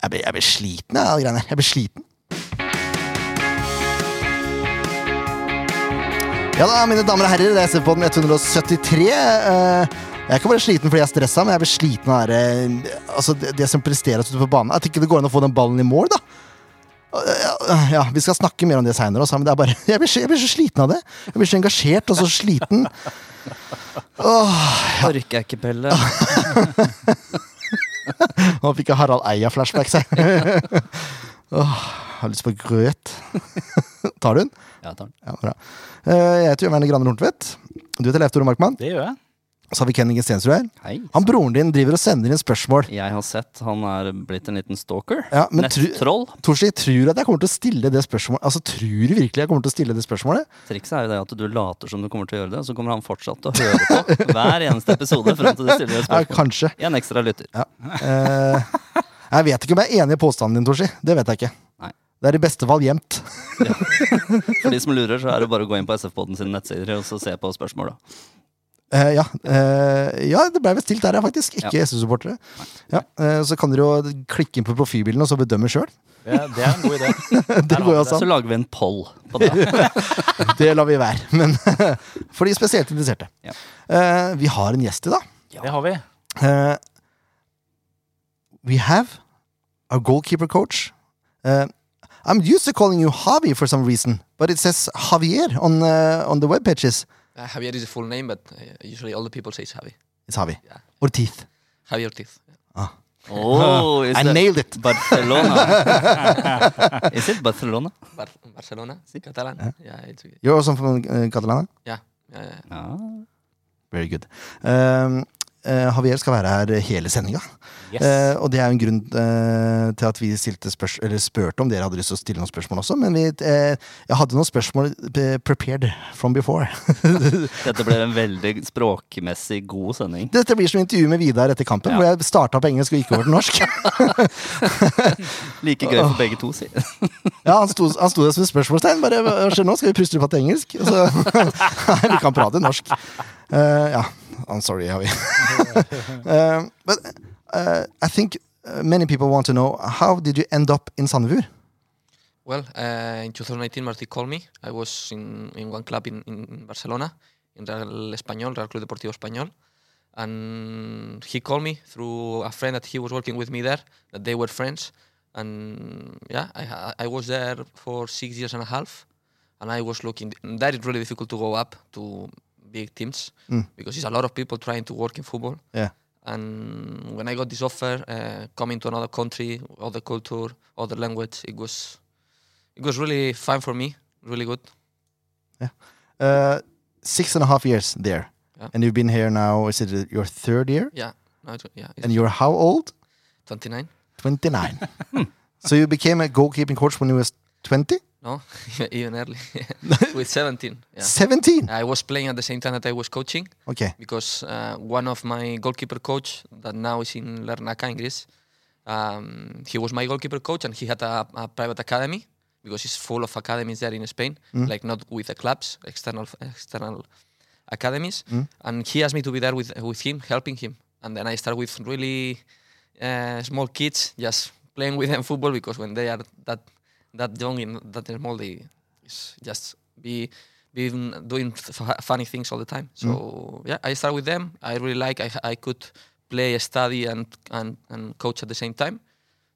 Jeg blir, jeg blir sliten jeg, av de greiene her. Jeg blir sliten. Ja da, mine damer og herrer, det er SV-podden 173. Eh, Jeg ikke bare sliten fordi jeg er stressa, men jeg blir sliten av det, altså det, som presteres ute på banen. At ikke det går an å få den ballen i mål, da. Ja, ja, Vi skal snakke mer om det seinere, men det er bare, jeg, blir, jeg blir så sliten av det. Jeg blir så engasjert og så sliten. Orker jeg ikke, Pelle. Nå fikk jeg Harald Eia-flashbacks jeg. Åh, har lyst på grøt. Tar du den? Ja, tar den. Ja, bra. Eh, Jeg heter Jørn Graner Horntvedt. Du heter Leif Tore Markmann. Det gjør jeg. Så har vi Kenning Stensrud her. Hei. Han Broren din driver og sender inn spørsmål. Jeg har sett han er blitt en liten stalker. Ja, men Nettroll. Torsi, tror du at jeg kommer til å stille det spørsmålet? Altså, Tror du virkelig jeg kommer til å stille det spørsmålet? Trikset er jo det at du later som du kommer til å gjøre det, og så kommer han fortsatt til å høre på hver eneste episode frem til du stiller det spørsmålet. Ja, kanskje. En ekstra lytter. Ja. Eh, jeg vet ikke om jeg er enig i påstanden din, Torsi. Det vet jeg ikke. Nei. Det er i beste fall jevnt. For de som lurer, så er det bare å gå inn på SF-podden sine nettsider og så se på spørsmåla. Eh, ja, Uh, ja, det ble vel stilt der, faktisk. Ikke Ja. SU-supportere. Ja, uh, så kan dere jo klikke inn på profilbildene og så bedømme sjøl. Det, er- det er en god idé. Det går jo Så lager vi en poll på det. Det lar vi være. Men for de spesielt interesserte. Ja. Eh, vi har en gjest i dag. Det har vi. Uh, we have our goalkeeper coach. Uh, I'm used to calling you Javi for some reason, but it says Javier on uh, on the web pages. Uh, Javier is the full name, but uh, usually all the people say it's Javi. It's Javi. Yeah. Ortiz. Javier Ortiz. Oh, is I that nailed it. Barcelona. is it Barcelona? Bar Barcelona, Catalan. Yeah, it's. You're also from uh, Catalana? Yeah, yeah, yeah. Ja. Very good. Um, uh, Javier skal være her hele sendinga. Yes. Uh, og det er jo en grunn uh, til at vi spurte om dere hadde lyst til å stille noen spørsmål også. Men vi, jeg hadde noen spørsmål prepared from before. Dette ble en veldig språkmessig god sending. Dette blir som intervju med Vidar etter kampen, Ja. hvor jeg starta på engelsk og gikk over til norsk. Like gøy for begge to, si. Ja, Han sto, han sto der som et spørsmålstegn. Bare, nå? Skal vi puste på til engelsk? Og så, Nei, vi kan prate norsk. Ja. I'm sorry, Javi. Uh, but uh, I think uh, many people want to know how did you end up in Sandefjord? Well, uh, in 2019, Martí called me. I was in, in one club in, in Barcelona, in Real Espanyol, Real Club Deportivo Espanyol. And he called me through a friend that he was working with me there, that they were friends. And yeah, I, I was there for six years and a half. And I was looking, that is really difficult to go up to big teams Mm. because it's a lot of people trying to work in football. Yeah. And when I got this offer, uh, coming to another country, other culture, other language, it was it was really fun for me, really good. Uh, six and a half years there. Yeah. And you've been here now, is it your third year? Yeah, no, yeah, And you're how old? 29. 29. so you became a goalkeeping coach when you was 20? No, even early, with 17. Yeah. 17? I was playing at the same time that I was coaching Okay. because uh, one of my goalkeeper coach that now is in Larnaca in Greece, um, he was my goalkeeper coach and he had a, a private academy because it's full of academies there in Spain, like not with the clubs, external external academies. And he asked me to be there with with him, helping him. And then I started with really uh, small kids, just playing with them football because when they are that that young and that small, they is just be being doing f- funny things all the time. So yeah, I start with them. I really like. I I could play, study, and and and coach at the same time.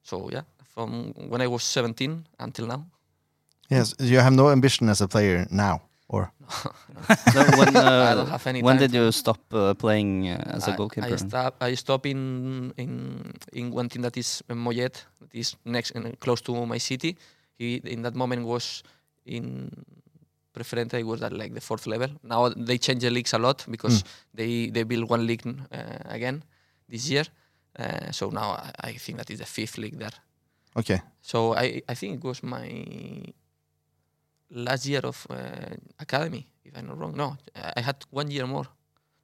So yeah, from when I was 17 until now. Yes. You have no ambition as a player now? Or? So when, uh, I don't have any when time did you stop uh, playing uh, as a I- goalkeeper? I stop. I stop in in in one team that is Mollet, that is next and close to my city. He in that moment was in Preferente. It was at like the fourth level. Now they change the leagues a lot because they they build one league uh, again this year. Uh, so now I, I think that is the fifth league there. Okay. So I I think it was my last year of uh, academy, if I'm not wrong. No, I had one year more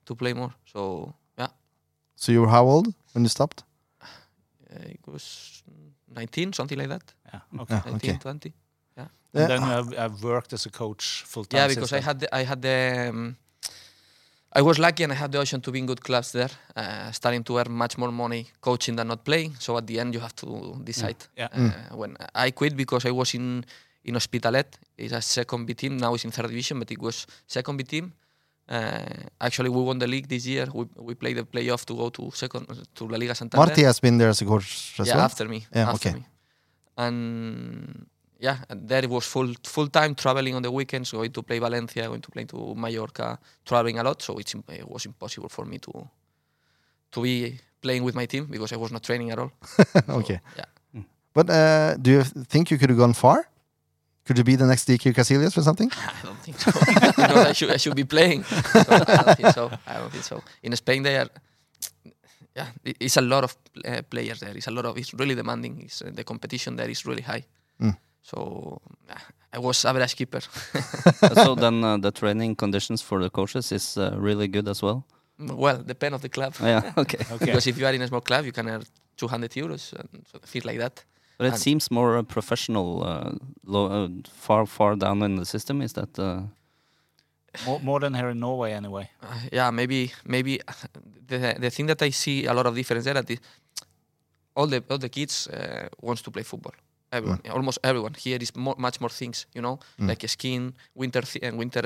to play more. So yeah. So you were how old when you stopped? Uh, it was 19, something like that. Yeah, okay. 19, okay. 20. Yeah. And then I've, I've worked as a coach full time. Yeah, because I had the, I had the um, I was lucky and I had the option to be in good clubs there, uh, starting to earn much more money coaching than not playing. So at the end, you have to decide. Yeah. Uh, When I quit because I was in in Hospitalet, it's a second B team. Now it's in third division, but it was second B team. Uh, actually, we won the league this year. We, we played the playoff to go to second to La Liga Santander. Marty has been there as a coach as yeah, well. after me. Yeah, after okay. me. And yeah, and there it was full full time traveling on the weekends, going to play Valencia, going to play to Mallorca, traveling a lot. So it's, it was impossible for me to to be playing with my team because I was not training at all. So, Okay. yeah. But uh, do you think you could have gone far? Could you be the next DQ Casillas or something? I don't think so. because I should I should be playing. So I don't think so. I don't think so. In Spain, they are. Yeah, it's a lot of uh, players there. It's a lot of. It's really demanding. It's, uh, the competition there is really high. Mm. So yeah, I was average keeper. so then uh, the training conditions for the coaches is uh, really good as well. well, depend of the club. Yeah, okay. Okay. Because if you are in a small club, you can earn 200 euros and so things like that. But it And- seems more uh, professional, uh, low, uh, far far down in the system. Is that? Uh, more, more than here in Norway, anyway. Uh, yeah, maybe maybe the the thing that I see a lot of difference there that is all the all the kids uh, wants to play football. Everyone, almost everyone here is more, much more things, you know, like skiing, winter th- and winter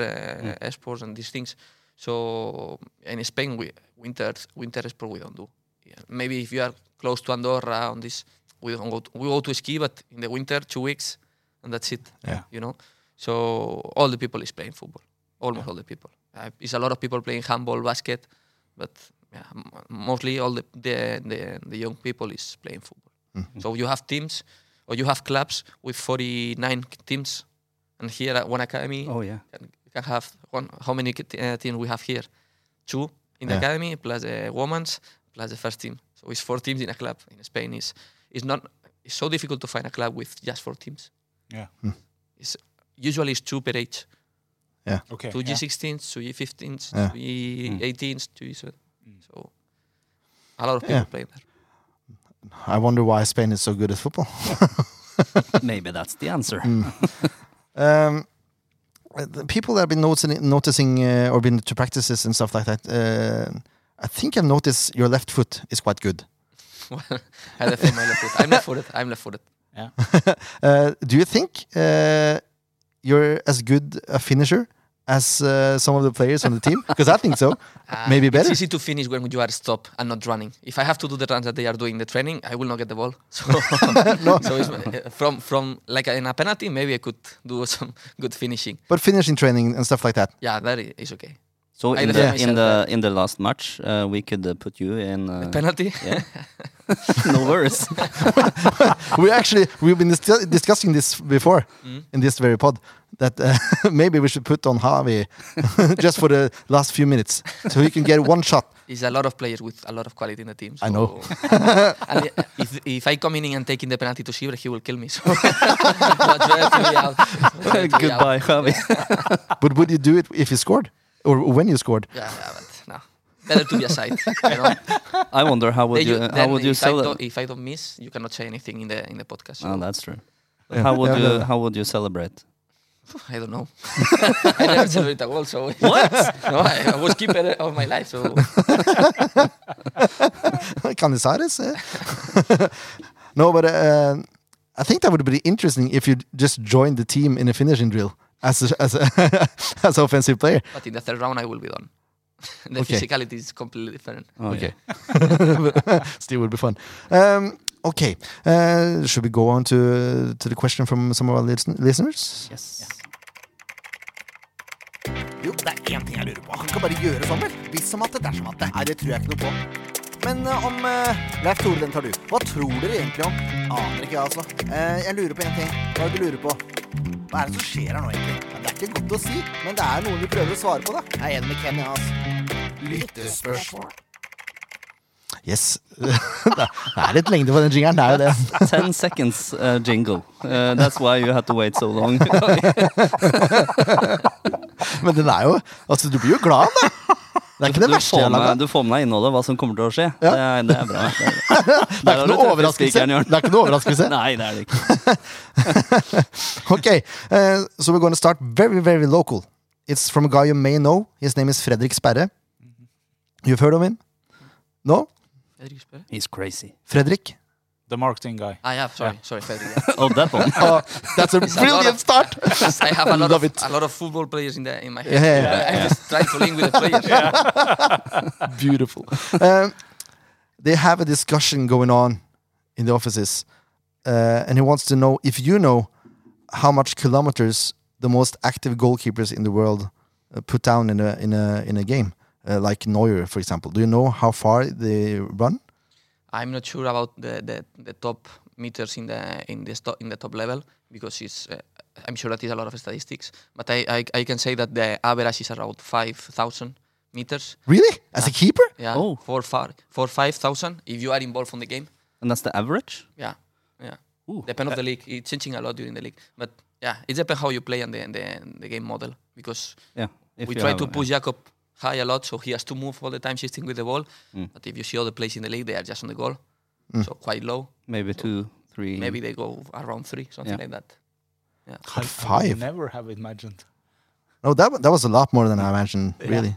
uh, sports and these things. So in Spain, we winter winter sport we don't do. Yeah. Maybe if you are close to Andorra on this, we don't go. To, we go to ski, but in the winter two weeks, and that's it. Yeah. You know, so all the people is playing football. Almost all the people. Uh, it's a lot of people playing handball, basket, but yeah, mostly all the the, the the young people is playing football. So you have teams or you have clubs with 49 teams, and here at one academy oh yeah. can, can have one. How many uh, teams we have here? Two in the Yeah. academy plus the women's plus the first team. So it's four teams in a club. In Spain, is it's not. It's so difficult to find a club with just four teams. Yeah. It's usually it's two per age. Yeah. Okay. Two. G16s, two G15s, Yeah. two G18s, two G7. Mm. So a lot of people Yeah. playing there. I wonder why Spain is so good at football. Maybe that's the answer. Um, uh, the people that have been noticing, noticing uh, or been to practices and stuff like that, uh, I think I've noticed your left foot is quite good. Well, I defend my left foot. I'm left-footed. I'm left-footed. Yeah. Uh, do you think uh, you're as good a finisher as uh, some of the players on the team? Because I think so. Uh, Maybe better. It's easy to finish when you are stopped and not running. If I have to do the runs that they are doing the training, I will not get the ball. So, so it's, uh, from from like in a penalty, maybe I could do some good finishing. But finishing training and stuff like that. Yeah, that is okay. So in the in the in the last match, uh, we could uh, put you in. Uh, Penalty. Yeah. no worries. we actually we've been dis- discussing this before in this very pod that uh, maybe we should put on Javi just for the last few minutes so he can get one shot. It's a lot of players with a lot of quality in the team. I know. And if, if I come in and taking the penalty to Sibra, he will kill me. So much better to be out. Much better to be out. Goodbye, Javi. But would you do it if you scored or when you scored? Yeah, yeah, but no. Better to be aside. You know? I wonder how would Then you you- how then would you if I sell don't- it? If I don't miss, you cannot say anything in the in the podcast. So Oh, that's true. But Yeah. How would Yeah, you yeah. how would you celebrate? I don't know. I never celebrate a goal, so What? no, I, I was keeper of my life, so Canizares? Eh? no, but uh, I think that would be interesting if you just joined the team in a finishing drill as a, as a, as an offensive player. but in the third round I will be done. the Okay. physicality is completely different. Oh, Okay. Still would be fun. Um, okay. Uh, should we go on to to the question from some of our listen listeners? Yes. Jo, det er én ting jeg lurer på. Han kan bare gjøre sånn, vel? Hvis som at det, dersom at det. Nei, det tror jeg ikke noe på. Men uh, om uh, Leif Tore, den tar du. Hva tror dere egentlig om? Aner ikke, jeg, altså. Uh, jeg lurer på én ting. Hva er det du lurer på? Hva er det som skjer her nå, egentlig? Ja, det er ikke godt å si, men det er noen vi prøver å svare på, da. Jeg er enig med Ken, ja, altså. Lyttespørsmål. Yes. det er litt lengde på den jingeren, det er jo det. Ten seconds uh, jingle. Uh, that's why you had to wait so long. Men den er jo Altså, du blir jo glad, da. Det er ikke det du, verste får jeg har laga. med, du får med deg innholdet, hva som kommer til å skje. Ja. Det, er, det er bra. Det er, Det er ikke noe overraskelse. Det er ikke noe overraskelse. Nei, det er det ikke. Okay, uh, so we're going to start very, very local. It's from a guy you may know. His name is Fredrik Sperre. You've heard of him? No? Fredrik Sperre? He's crazy. Fredrik? The marketing guy. Ah, yeah, sorry, sorry, Fredrik. Yeah. Oh, that one. Oh, that's a a lot brilliant of- start! I have a lot Love of it. a lot of football players in the in my head. Yeah, yeah, I just try to link with the players. Beautiful. Um, they have a discussion going on in the offices, uh, and he wants to know if you know how much kilometers the most active goalkeepers in the world uh, put down in a in a in a game, uh, like Neuer, for example. Do you know how far they run? I'm not sure about the, the, the top meters in the in the sto- in the top level because it's uh, I'm sure that is a lot of statistics. But I, I, I can say that the average is around five thousand meters. Really, as a keeper? Yeah, Oh. For far for five thousand, if you are involved on the game. And that's the average? Yeah, yeah. Ooh. Depend of the league. It's changing a lot during the league. But yeah, it depends how you play and the the, the game model because Yeah. If we try to push Jakob high a lot, so he has to move all the time shifting with the ball. Mm. But if you see other plays in the league, they are just on the goal, Mm. so quite low. Maybe two, three. Maybe they go around three, something Yeah. like that. I, I would five? never have imagined. No, that that was a lot more than I imagined. Really.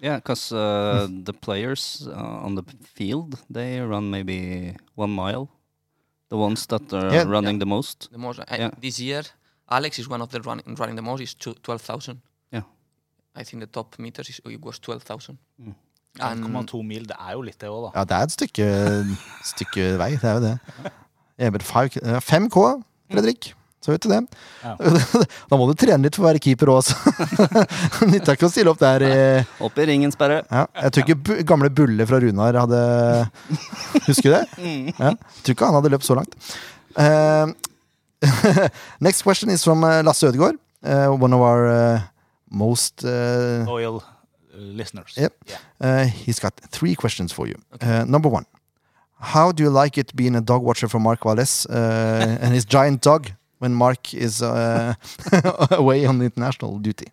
Yeah, because uh, the players uh, on the field they run maybe one mile. The ones that are Yeah. running the most. The most uh, Yeah. this year, Alex is one of the run, running the most. Is twelve thousand. I think the top meters is, it was twelve thousand. Mm. 1,2 mil, det er jo litt det òg, da. Ja, det er et stykke, stykke vei, det er jo det. Eber men five k- ja, 5K, Fredrik. Så vet du det. Ja. Da må du trene litt for å være keeper òg, altså. Nytta ikke å stille opp der i Opp i ringen, Sperre. ja, Jeg tror ikke gamle Bulle fra Runar hadde Husker du det? Ja, jeg tror ikke han hadde løpt så langt. Uh, next question is from uh, Lasse Ødegaard. uh, one of our uh, most uh, Loyal uh, listeners. Yep. Yeah. Uh, he's got three questions for you. Uh, number one, how do you like it being a dog watcher for Mark Wallace uh, and his giant dog when Mark is uh, away on international duty?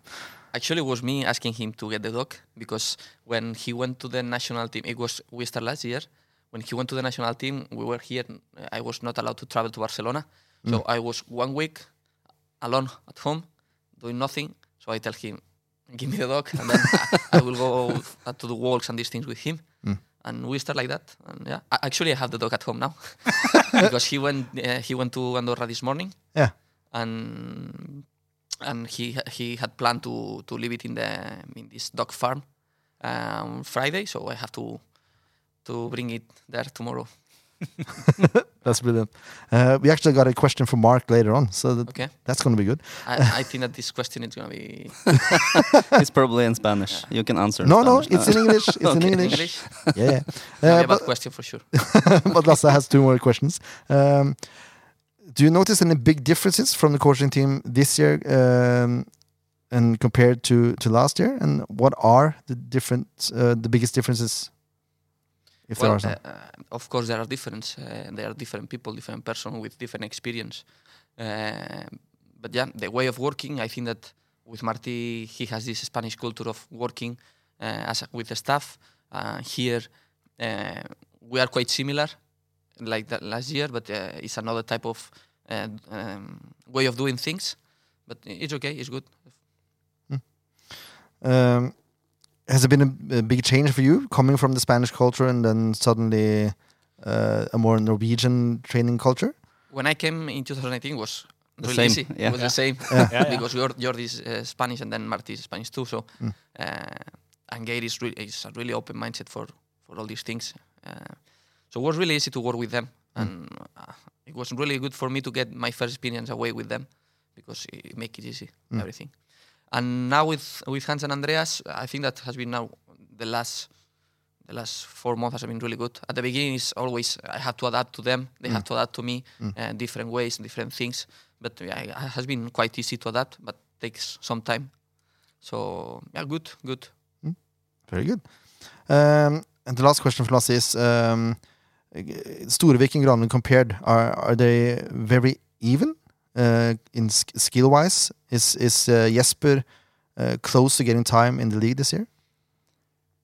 Actually, it was me asking him to get the dog because when he went to the national team, it was we started last year. When he went to the national team, we were here. I was not allowed to travel to Barcelona, so I was one week alone at home, doing nothing. So I tell him, "Give me the dog, and then I, I will go to the walks and these things with him." And we start like that. And yeah, A- actually, I have the dog at home now because he went uh, he went to Andorra this morning Yeah. and and he he had planned to to leave it in the in this dog farm um, Friday, so I have to to bring it there tomorrow. That's brilliant. Uh, we actually got a question from Mark later on, so that, Okay, that's going to be good. I, I think that this question is gonna be It's probably in Spanish. You can answer. in No, no, it's in English. It's in Okay. English. English. Yeah, yeah. Gonna Uh, be a but, question for sure. but Lasse has two more questions. Um, do you notice any big differences from the coaching team this year um, and compared to, to last year? And what are the different, uh, the biggest differences, if there are some? uh, uh, of course, there are different. Uh, there are different people, different person with different experience. Uh, but yeah, the way of working, I think that with Marty, he has this Spanish culture of working uh, as a, with the staff. Uh, here, uh, we are quite similar, like that last year, but uh, it's another type of uh, um, way of doing things. But it's okay. It's good. Um, has it been a, a big change for you coming from the Spanish culture and then suddenly uh, a more Norwegian training culture? When I came in 2019, it was The really same, easy. yeah. It was the same Yeah, yeah. because Jor- Jordi is uh, Spanish and then Marty is Spanish too. So Mm. uh, and Gabe is, really is a really open mindset for for all these things. Uh, so it was really easy to work with them, and uh, it was really good for me to get my first experience away with them because it, it make it easy Mm. everything. And now with with Hans and Andreas, I think that has been now the last the last four months has been really good. At the beginning, it's always I have to adapt to them. They have to adapt to me, uh, different ways, and different things. But yeah, it has been quite easy to adapt, but takes some time. So yeah, good, good. Very good. Um, and the last question for Lasse is um, Storevik and Granlund compared, are, are they very even in sk- skill wise? Is, is uh, Jesper uh, close to getting time in the league this year?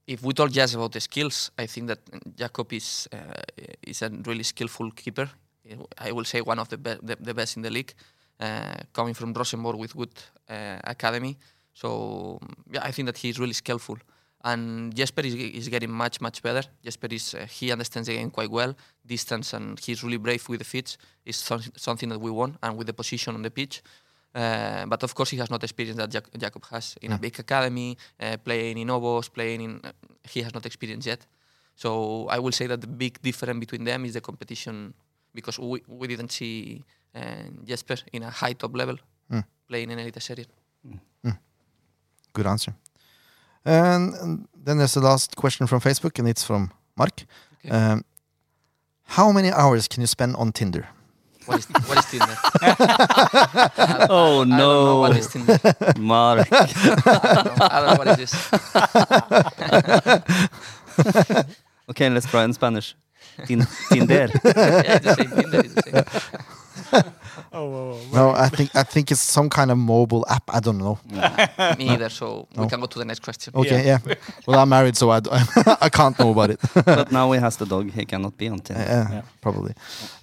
If we talk just about the skills, I think that Jakob is uh, is a really skillful keeper. I will say one of the be- the, the best in the league, uh, coming from Rosenborg with good uh, academy. So yeah, I think that he's really skillful. And Jesper is, is getting much much better. Jesper is uh, he understands the game quite well, distance, and he's really brave with the feet. Is something that we want, and with the position on the pitch. Uh, but of course, he has not experience that Jac- Jacob has in a big academy, uh, playing in Obos, playing in. Uh, he has not experience yet. So I will say that the big difference between them is the competition, because we, we didn't see uh, Jesper in a high top level playing in Elite Serie. Good answer. And, and then there's the last question from Facebook, and it's from Mark. Okay. Um, how many hours can you spend on Tinder? What is, what is Tinder? I- Oh I don't know no, what is Tinder. Mark. I don't know, I don't know what is this. Okay, let's try in Spanish. Tin Tinder. Yeah, the same. Tinder is the same. Oh, whoa, whoa. No, I think I think it's some kind of mobile app. I don't know. Me either. So we can go to the next question. Okay, yeah. Well, I'm married, so I, I can't know about it. but now he has the dog. He cannot be on Tinder. Yeah, Yeah. probably.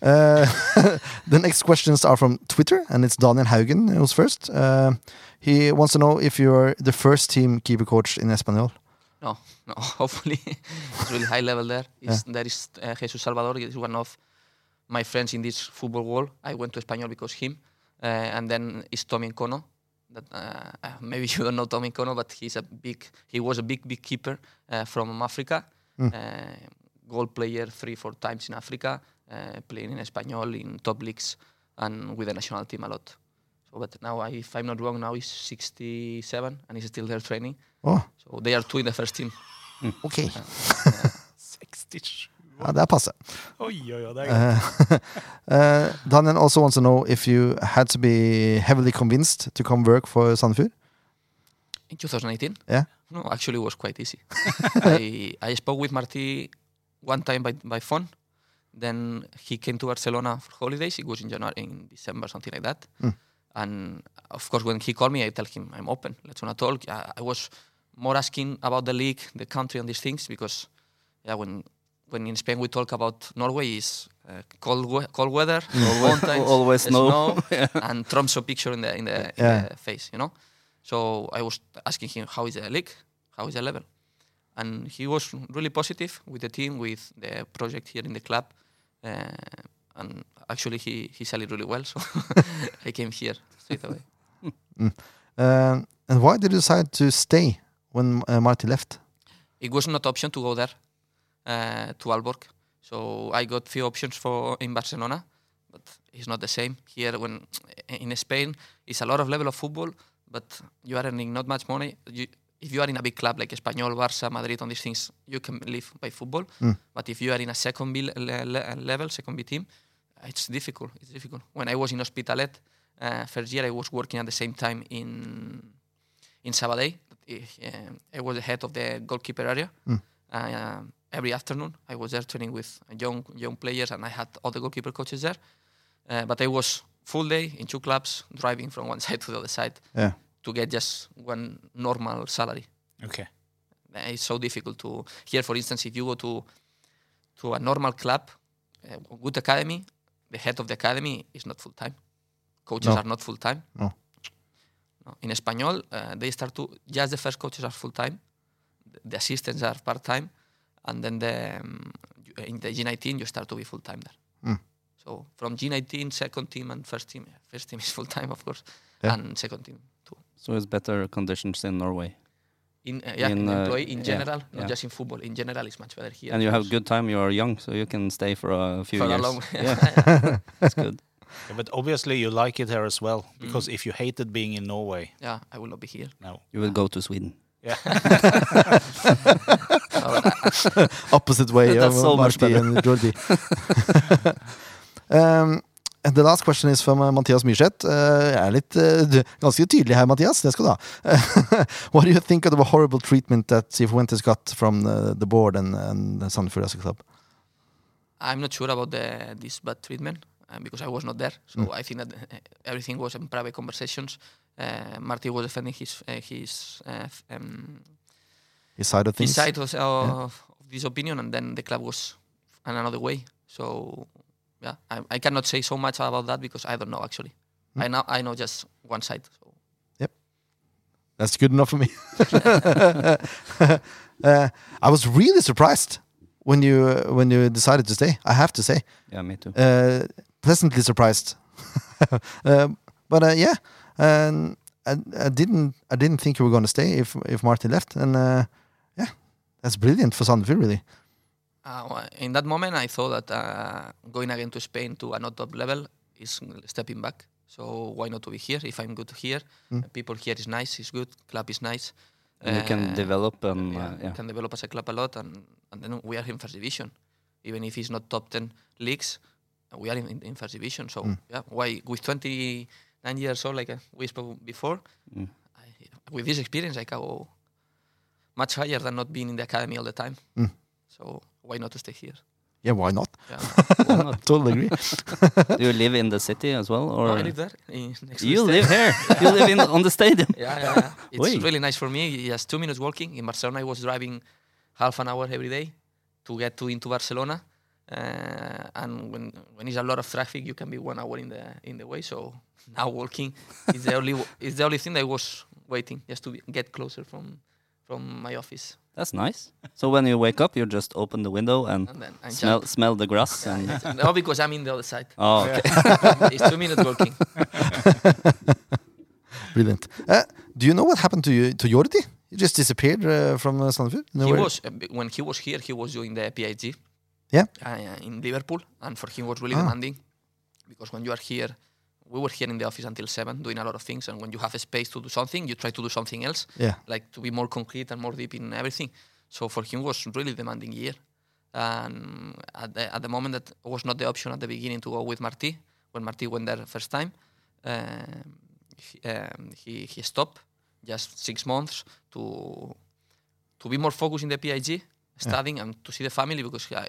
Uh, the next questions are from Twitter, and it's Daniel Haugen who's first. Uh, he wants to know if you're the first team keeper coach in Espanyol. No, no. Hopefully, it's really high level there. It's, There is uh, Jesus Salvador. Is one of my friends in this football world. I went to Espanyol because him, uh, and then it's Tommy N'Kono. That uh, uh, maybe you don't know Tommy N'Kono, but he's a big. He was a big, big keeper uh, from Africa. Uh, goal player three, four times in Africa, uh, playing in Espanyol in top leagues and with the national team a lot. So, but now, I, if I'm not wrong, now he's 67 and he's still there training. Oh, So they are two in the first team. ok. 67. Ja, det er passe. Oi, oi, oi, det er gøy. Uh, Daniel also wants to know if you had to be heavily convinced to come work for Sandefjord. In 2018? Yeah. No, actually, it was quite easy. I, I spoke with Marti one time by, by phone. Then he came to Barcelona for holidays. It was in January, in December, something like that. Mm. And of course, when he called me, I tell him I'm open. Let's wanna talk. I, I was more asking about the league, the country, and these things because, yeah, when when in Spain we talk about Norway is uh, cold cold weather, mountains, always snow. and Tromso picture in the in the, in Yeah. the face, you know. So I was asking him how is the league, how is the level, and he was really positive with the team, with the project here in the club, uh, and actually he he said it really well. So I came here straight away. Uh, and why did you decide to stay when uh, Marty left? It was not option to go there uh, to Aalborg. So I got few options for in Barcelona, but it's not the same here. When in Spain, it's a lot of level of football, but you are earning not much money. You, if you are in a big club like Espanyol, Barça, Madrid, on these things, you can live by football. But if you are in a second B le- le- level, second B team, it's difficult. It's difficult. When I was in Hospitalet, uh, first year I was working at the same time in in Sabadell. Uh, I was the head of the goalkeeper area. Uh, every afternoon, I was there training with young young players, and I had all the goalkeeper coaches there. Uh, but I was full day in two clubs, driving from one side to the other side Yeah. to get just one normal salary. Okay. Uh, It's so difficult to here. For instance, if you go to to a normal club, a good academy, the head of the academy is not full time. Coaches No. are not full time. No. No. In Espanyol, uh, they start to just the first coaches are full time, the assistants are part time, and then the um, in the G19 you start to be full time there. Mm. So from G19, second team and first team, first team is full time of course, Yeah. and second team too. So it's better conditions in Norway. In uh, yeah, In, in, uh, employee in yeah, general, not yeah. just in football. In general, it's much better here. And you have good time. You are young, so you can stay for a few for a years. long. yeah, that's good. Yeah, but obviously you like it here as well, Mm. because if you hated being in Norway, yeah, I will not be here. no. You will go to Sweden. Yeah. No, but I- Opposite way That's of so much Marty better. and Jordi. um, and the last question is from uh, Mathias Myrseth. Uh, jeg er litt uh, du- ganske tydelig her, Mathias. Det skal du ha. What do you think of the horrible treatment that Cifuentes got from the, the board and, and the Sandefjord as club? I'm not sure about the this bad treatment uh, because I was not there. So I think that uh, everything was in private conversations. Uh, Marty was defending his uh, his uh, um, His side of things? his side of, of this opinion, and then the club was in another way. So yeah, I, I cannot say so much about that because I don't know actually. I know I know just one side. So That's good enough for me. uh, I was really surprised when you when you decided to stay. I have to say, Yeah, me too. uh, pleasantly surprised. um, but uh, yeah, and I, I didn't I didn't think you were going to stay if if Martin left, and uh, yeah, that's brilliant for Sandefjord, really. Uh, well, in that moment, I thought that uh, going again to Spain to a not top level is stepping back. So why not to be here? If I'm good here, Mm. uh, people here is nice, is good, club is nice. And you can Uh, develop and yeah, uh, yeah. can develop as a club a lot, and, and then we are in first division. Even if it's not top ten leagues, uh, we are in, in first division. So Mm. yeah, why with 29 years old, like uh, we spoke before, Mm. I, with this experience, I can go much higher than not being in the academy all the time. Mm. So why not to stay here? Yeah, why not? Yeah. Why not? totally agree. Do you live in the city as well, No, or I live there. in- next you live here? you live in on the stadium. Yeah, yeah, yeah. It's Oi. really nice for me. Just two minutes walking. In Barcelona, I was driving half an hour every day to get to into Barcelona. Uh, and when when it's a lot of traffic, you can be one hour in the in the way. So now walking is the only is the only thing that I was waiting just to be, get closer from from my office. That's nice. So when you wake up, you just open the window and And then I smell jump. smell the grass. Yeah, And no, because I'm in the other side. oh, okay. it's two minutes walking. Brilliant. Uh, do you know what happened to you to Jordi? He just disappeared uh, from uh, Sandefjord. he was uh, when he was here. He was doing the PIG. Yeah. Uh, in Liverpool, and for him was really Ah. demanding because when you are here, we were here in the office until seven, doing a lot of things, and when you have a space to do something, you try to do something else, Yeah. like to be more concrete and more deep in everything. So for him was really demanding year, and at the, at the moment that was not the option at the beginning to go with Marti when Marti went there first time. Um, he, um, he he stopped just six months to to be more focused in the PIG, studying and to see the family because uh,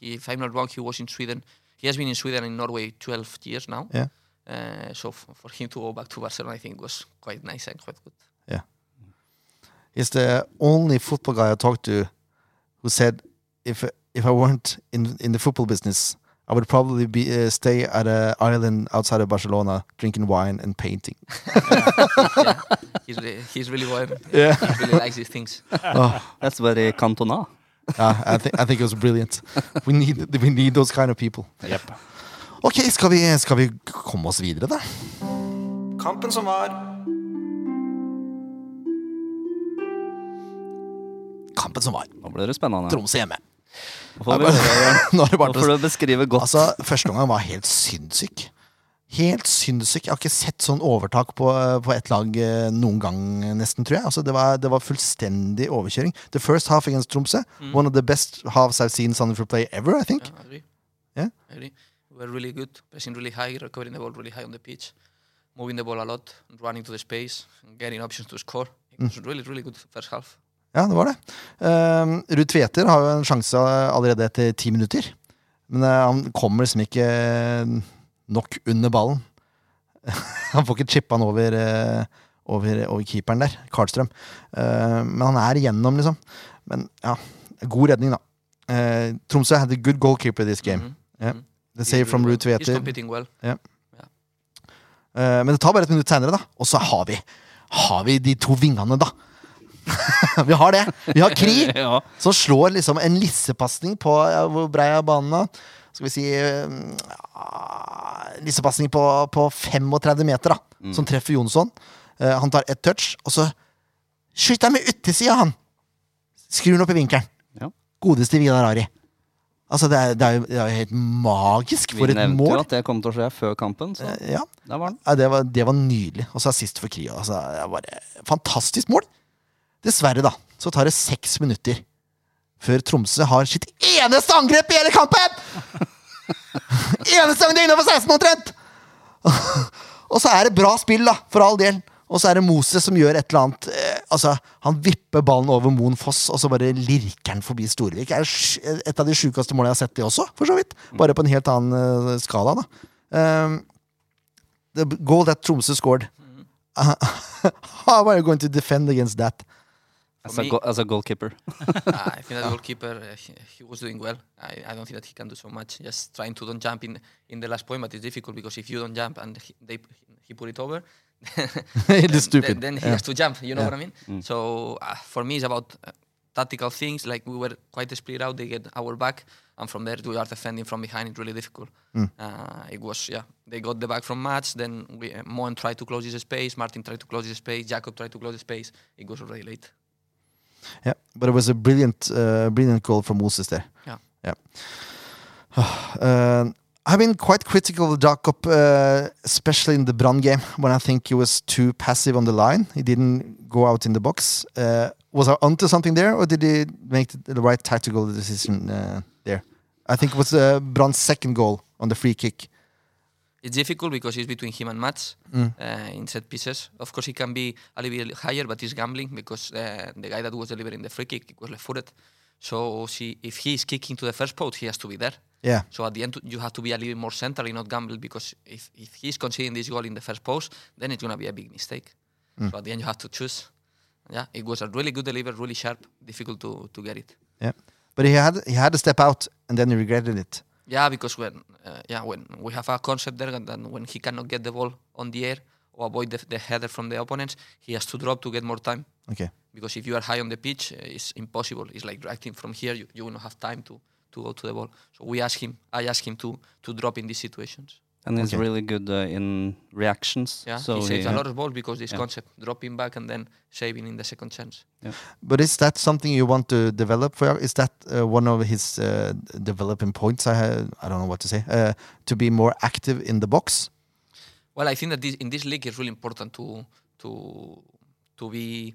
he, if I'm not wrong, he was in Sweden. He has been in Sweden and Norway 12 years now. Yeah. Uh, so f- for him to go back to Barcelona, I think was quite nice and quite good. Yeah, he's the only football guy I talked to who said if if I weren't in in the football business, I would probably be uh, stay at a island outside of Barcelona, drinking wine and painting. yeah. He's, re- he's really well. Yeah. He really likes these things. oh, That's very Cantona. yeah, I think I think it was brilliant. We need we need those kind of people. Yep. Ok, skal vi, skal vi komme oss videre, da? Kampen som var. Kampen som var. Nå ble det spennende. Tromsø hjemme. Nå får, vi Nå bare, nå får du beskrive godt. Altså, første omgang var helt sinnssyk. Helt sinnssyk. Jeg har ikke sett sånn overtak på, på ett lag eh, noen gang, nesten, tror jeg. Altså, det, var, det var fullstendig overkjøring. The first half against Tromsø, one of the best halves I've seen Sandefjord play ever, I think. Yeah, Were really good, pressing really high, recovering the ball really high on the pitch, moving the ball a lot, running to the space, getting options to score. It was really, really good first half. Ja, det var det. Um, Ruud Tveter har jo en sjanse allerede etter ti minutter. Men uh, han kommer liksom ikke eh, nok under ballen. han får ikke chippa han over, uh, over, over keeperen der, Karlstrøm. Uh, men han er igjennom, liksom. Men ja, god redning, da. Tromsø had a good goalkeeper this game. Mhm. Yeah. The save from He's Tveter. well. Eh, men det tar bare et minutt senere, da. Og så har vi, har vi de to vingene, da. vi har det. Vi har Kri. Ja. Som slår liksom en lissepasning på ja, Hvor brei er banen, da? Skal vi si uh, Lissepasning på, på 35 meter, da. Som treffer Jonsson. Uh, han tar ett touch, og så skyter han med utsida, han! Skrur den opp i vinkelen. Ja. Godeste Vidar Ari. Altså, det er, det, er jo, det er jo helt magisk for et mål. Vi nevnte jo at det kom til å skje før kampen, så Eh, Ja, der var den. ja, det, var, det var nydelig. Og så assist for Krio. Altså, det var bare fantastisk mål. Dessverre, da, så tar det seks minutter før Tromsø har sitt eneste angrep i hele kampen! eneste gang det er innafor 16 omtrent! og så er det bra spill, da, for all del. Og så er det Moses som gjør et eller annet. Eh, altså, Han vipper ballen over Moen Foss, og så bare lirker han forbi Storvik. Det er et av de sjukeste målene jeg har sett, det også, for så vidt. Bare på en helt annen eh, skala, da. Um, the goal that Tromsø scored. How are you going to defend against that? As a, go- as a goalkeeper. I think that goalkeeper uh, he, he was doing well. I, I don't think that he can do so much. Just trying to don't jump in in the last point, but it's difficult because if you don't jump and he, they he put it over, It is then- stupid. Then, he Yeah. has to jump. You know Yeah. what I mean? So uh, for me, it's about uh, tactical things. Like we were quite split out. They get our back, and from there we are defending from behind. It's really difficult. Mm. Uh, it was yeah. They got the back from match. Then we uh, Moen tried to close his space. Martin tried to close his space. Jacob tried to close his space. It was already late. Yeah, but it was a brilliant, uh, brilliant goal from Moses there. Yeah. yeah. Uh, I've been quite critical of Jakob, uh, especially in the Brann game, when I think he was too passive on the line. He didn't go out in the box. Uh, was I onto something there, or did he make the, the right tactical decision uh, there? I think it was uh, Brann's second goal on the free kick. It's difficult because it's between him and Mats Mm. uh, in set pieces. Of course, he can be a little bit higher, but he's gambling because uh, the guy that was delivering the free kick was left-footed. So see, if he is kicking to the first post, he has to be there. Yeah, So at the end, you have to be a little more centrally, not gamble, because if, if he's conceding this goal in the first post, then it's going to be a big mistake. Mm. So at the end, you have to choose. Yeah, it was a really good delivery, really sharp, difficult to, to get it. yeah. But he had he had to step out, and then he regretted it. Yeah, because when uh, yeah when we have a concept there, and then when he cannot get the ball on the air or avoid the, the header from the opponents, he has to drop to get more time. Okay. Because if you are high on the pitch, uh, it's impossible. It's like acting from here, you, you will not have time to, to go to the ball. So we ask him, I ask him to to drop in these situations. And he's Okay. really good uh, in reactions. Yeah, so he saves a lot of balls because this Yeah. concept, dropping back and then saving in the second chance. Yeah. But is that something you want to develop? For is that uh, one of his uh, developing points? I had, I don't know what to say. Uh, to be more active in the box. Well, I think that this, in this league it's really important to to to be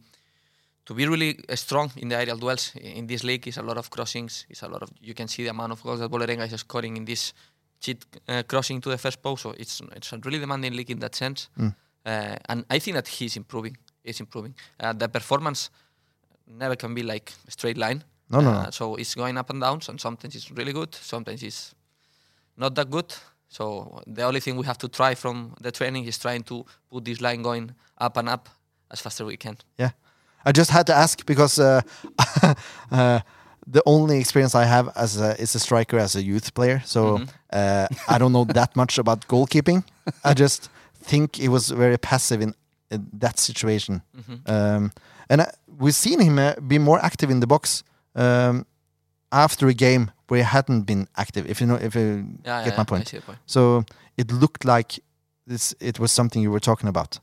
to be really strong in the aerial duels. In this league, is a lot of crossings. It's a lot of you can see the amount of goals that Vålerenga is scoring in this cheat uh, crossing to the first post. So it's it's a really demanding league in that sense. Mm. Uh, and I think that he's improving. He's improving. Uh, the performance never can be like a straight line. No, no, Uh, no. So it's going up and down. And sometimes it's really good. Sometimes it's not that good. So the only thing we have to try from the training is trying to put this line going up and up as fast as we can. Yeah, I just had to ask because uh, uh, the only experience I have as a, is a striker as a youth player. So Mhm. uh, I don't know that much about goalkeeping. I just think he was very passive in, in that situation. Mhm. Um, and I, we've seen him uh, be more active in the box um, after a game where he hadn't been active. If you know, if you Yeah, get yeah, my point. I see the point. So it looked like this. It was something you were talking about.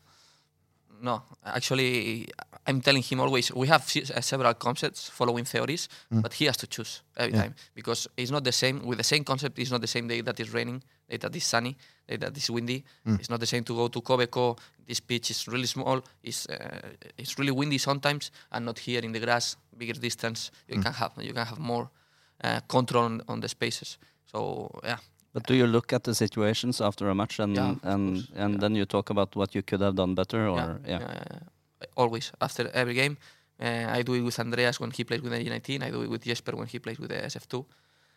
No, actually, I'm telling him always we have uh, several concepts following theories, Mm. but he has to choose every Yeah. time because it's not the same. With the same concept, it's not the same day that is raining, day that is sunny, day that is windy. Mm. It's not the same to go to Kobeco. This pitch is really small. It's uh, it's really windy sometimes, and not here in the grass, bigger distance. You Mm. can have you can have more control on, on the spaces. So yeah, But do you look at the situations after a match and Yeah, and and yeah. then you talk about what you could have done better or yeah, yeah? yeah. Always after every game, uh, I do it with Andreas when he plays with the U19. I do it with Jesper when he plays with the SF2.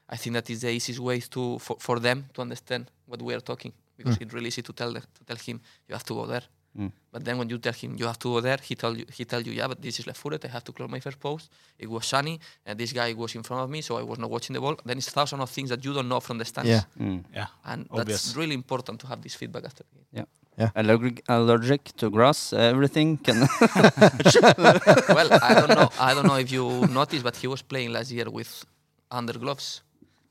I think that is the easiest way to for, for them to understand what we are talking because it's really easy to tell the, to tell him you have to go there. Mm. But then when you tell him you have to go there, he tell you he tell you yeah, but this is left footed. I have to close my first post. It was sunny, and this guy was in front of me, so I was not watching the ball. Then it's thousands of things that you don't know from the stands. Yeah. Mm. Yeah. and Obvious. that's really important to have this feedback after the game. Yeah, Allergic, allergic to grass, everything can. well, I don't know. I don't know if you noticed, but he was playing last year with under gloves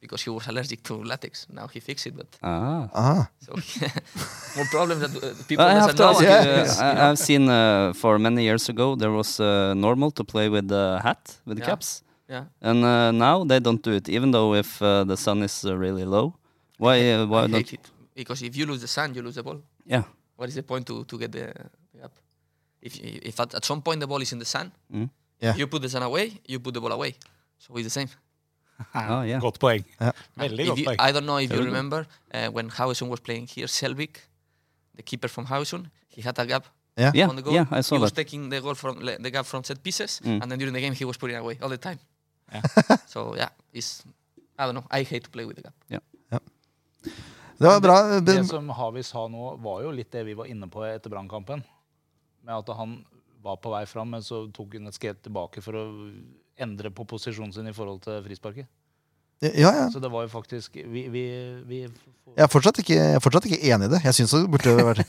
because he was allergic to latex. Now he fixed it, but ah. Ah, so more problems that uh, people I have doesn't to know. ask Yeah. uh, you. I, I've seen uh, for many years ago there was uh, normal to play with the hat with the Yeah. caps, yeah. and uh, now they don't do it, even though if uh, the sun is uh, really low. Why? Uh, why I not? hate it because if you lose the sun, you lose the ball. Yeah. What is the point to, to get the, the gap? If if at, at some point the ball is in the sun, Mm. Yeah. you put the sun away, you put the ball away. So it's the same. Oh, yeah. Godt poeng. Yeah. Veldig godt poeng. I don't know if you remember uh, when Haugesund was playing here, Selvik, the keeper from Haugesund, he had a gap yeah. Yeah, on the goal. yeah, I saw he was that. taking the goal from the gap from set pieces, Mm. and then during the game he was putting away all the time. Yeah. so yeah, it's I don't know. I hate to play with the gap. Det var bra. Det det som Havi sa nå, var jo litt det vi var inne på etter Brannkampen. Med at han var på vei fram, men så tok hun et skritt tilbake for å endre på posisjonen sin i forhold til frisparket. Ja, ja. Så det var jo faktisk Vi, vi, vi Jeg er fortsatt ikke, jeg er fortsatt ikke enig i det. Jeg syns det burde vært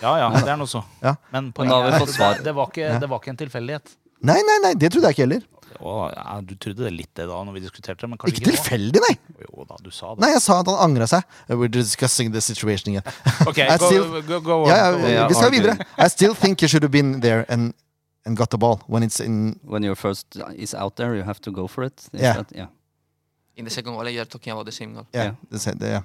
Ja ja, det er noe så. Ja. Men poenget fått er svar. det, var ikke, det var ikke en tilfeldighet. Nei, nei, nei, det trodde jeg ikke heller. Å, ja, du trodde det litt det da når vi diskuterte det, men Ikke ikke, tilfeldig, nei. Jo da, du sa det. Nei, jeg sa at han angra seg. We're discussing the situation again. Ok, go, still- go, go on. Ja, ja, go vi skal videre. I still think you should have been there and, and got the ball when it's in When your first is out there, you have to go for it. Is Yeah. that- yeah. In the second goal, you are talking about the same goal. Yeah, Yeah. the same- yeah.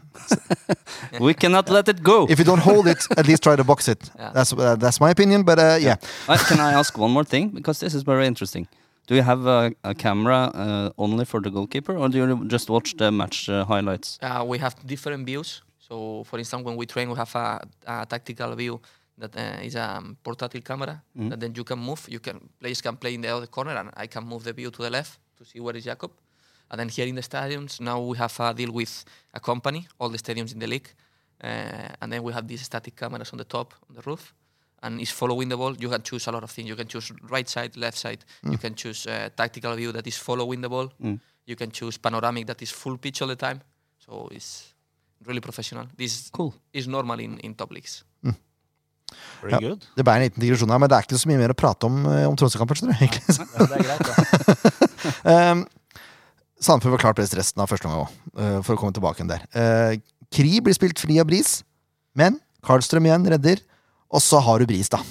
We cannot let it go. If you don't hold it, at least try to box it. Yeah. That's uh, that's my opinion. But uh, yeah, Uh, can I ask one more thing? Because this is very interesting. Do you have a, a camera uh, only for the goalkeeper, or do you just watch the match uh, highlights? Uh, we have different views. So, for instance, when we train, we have a, a tactical view that uh, is a um, portátil camera Mhm. that then you can move. You can players can play in the other corner, and I can move the view to the left to see where is Jacob. And then here in the stadiums, now we have a deal with a company, all the stadiums in the league, uh, and then we have these static cameras on the top, on the roof, and it's following the ball. You can choose a lot of things. You can choose right side, left side. You can choose uh, tactical view that is following the ball. Mm. You can choose panoramic that is full pitch all the time. So it's really professional. This Cool. is normal in, in top leagues. Very Ja. det ble en liten digresjon her, men det er ikke så mye mer å prate om uh, om Tromsø-kampen. Um, Sandefjord var klart best resten av første omgang òg, uh, for å komme tilbake der. Uh, Kri blir spilt fri av Bris, men Karlstrøm igjen redder. Og så har du Bris, da.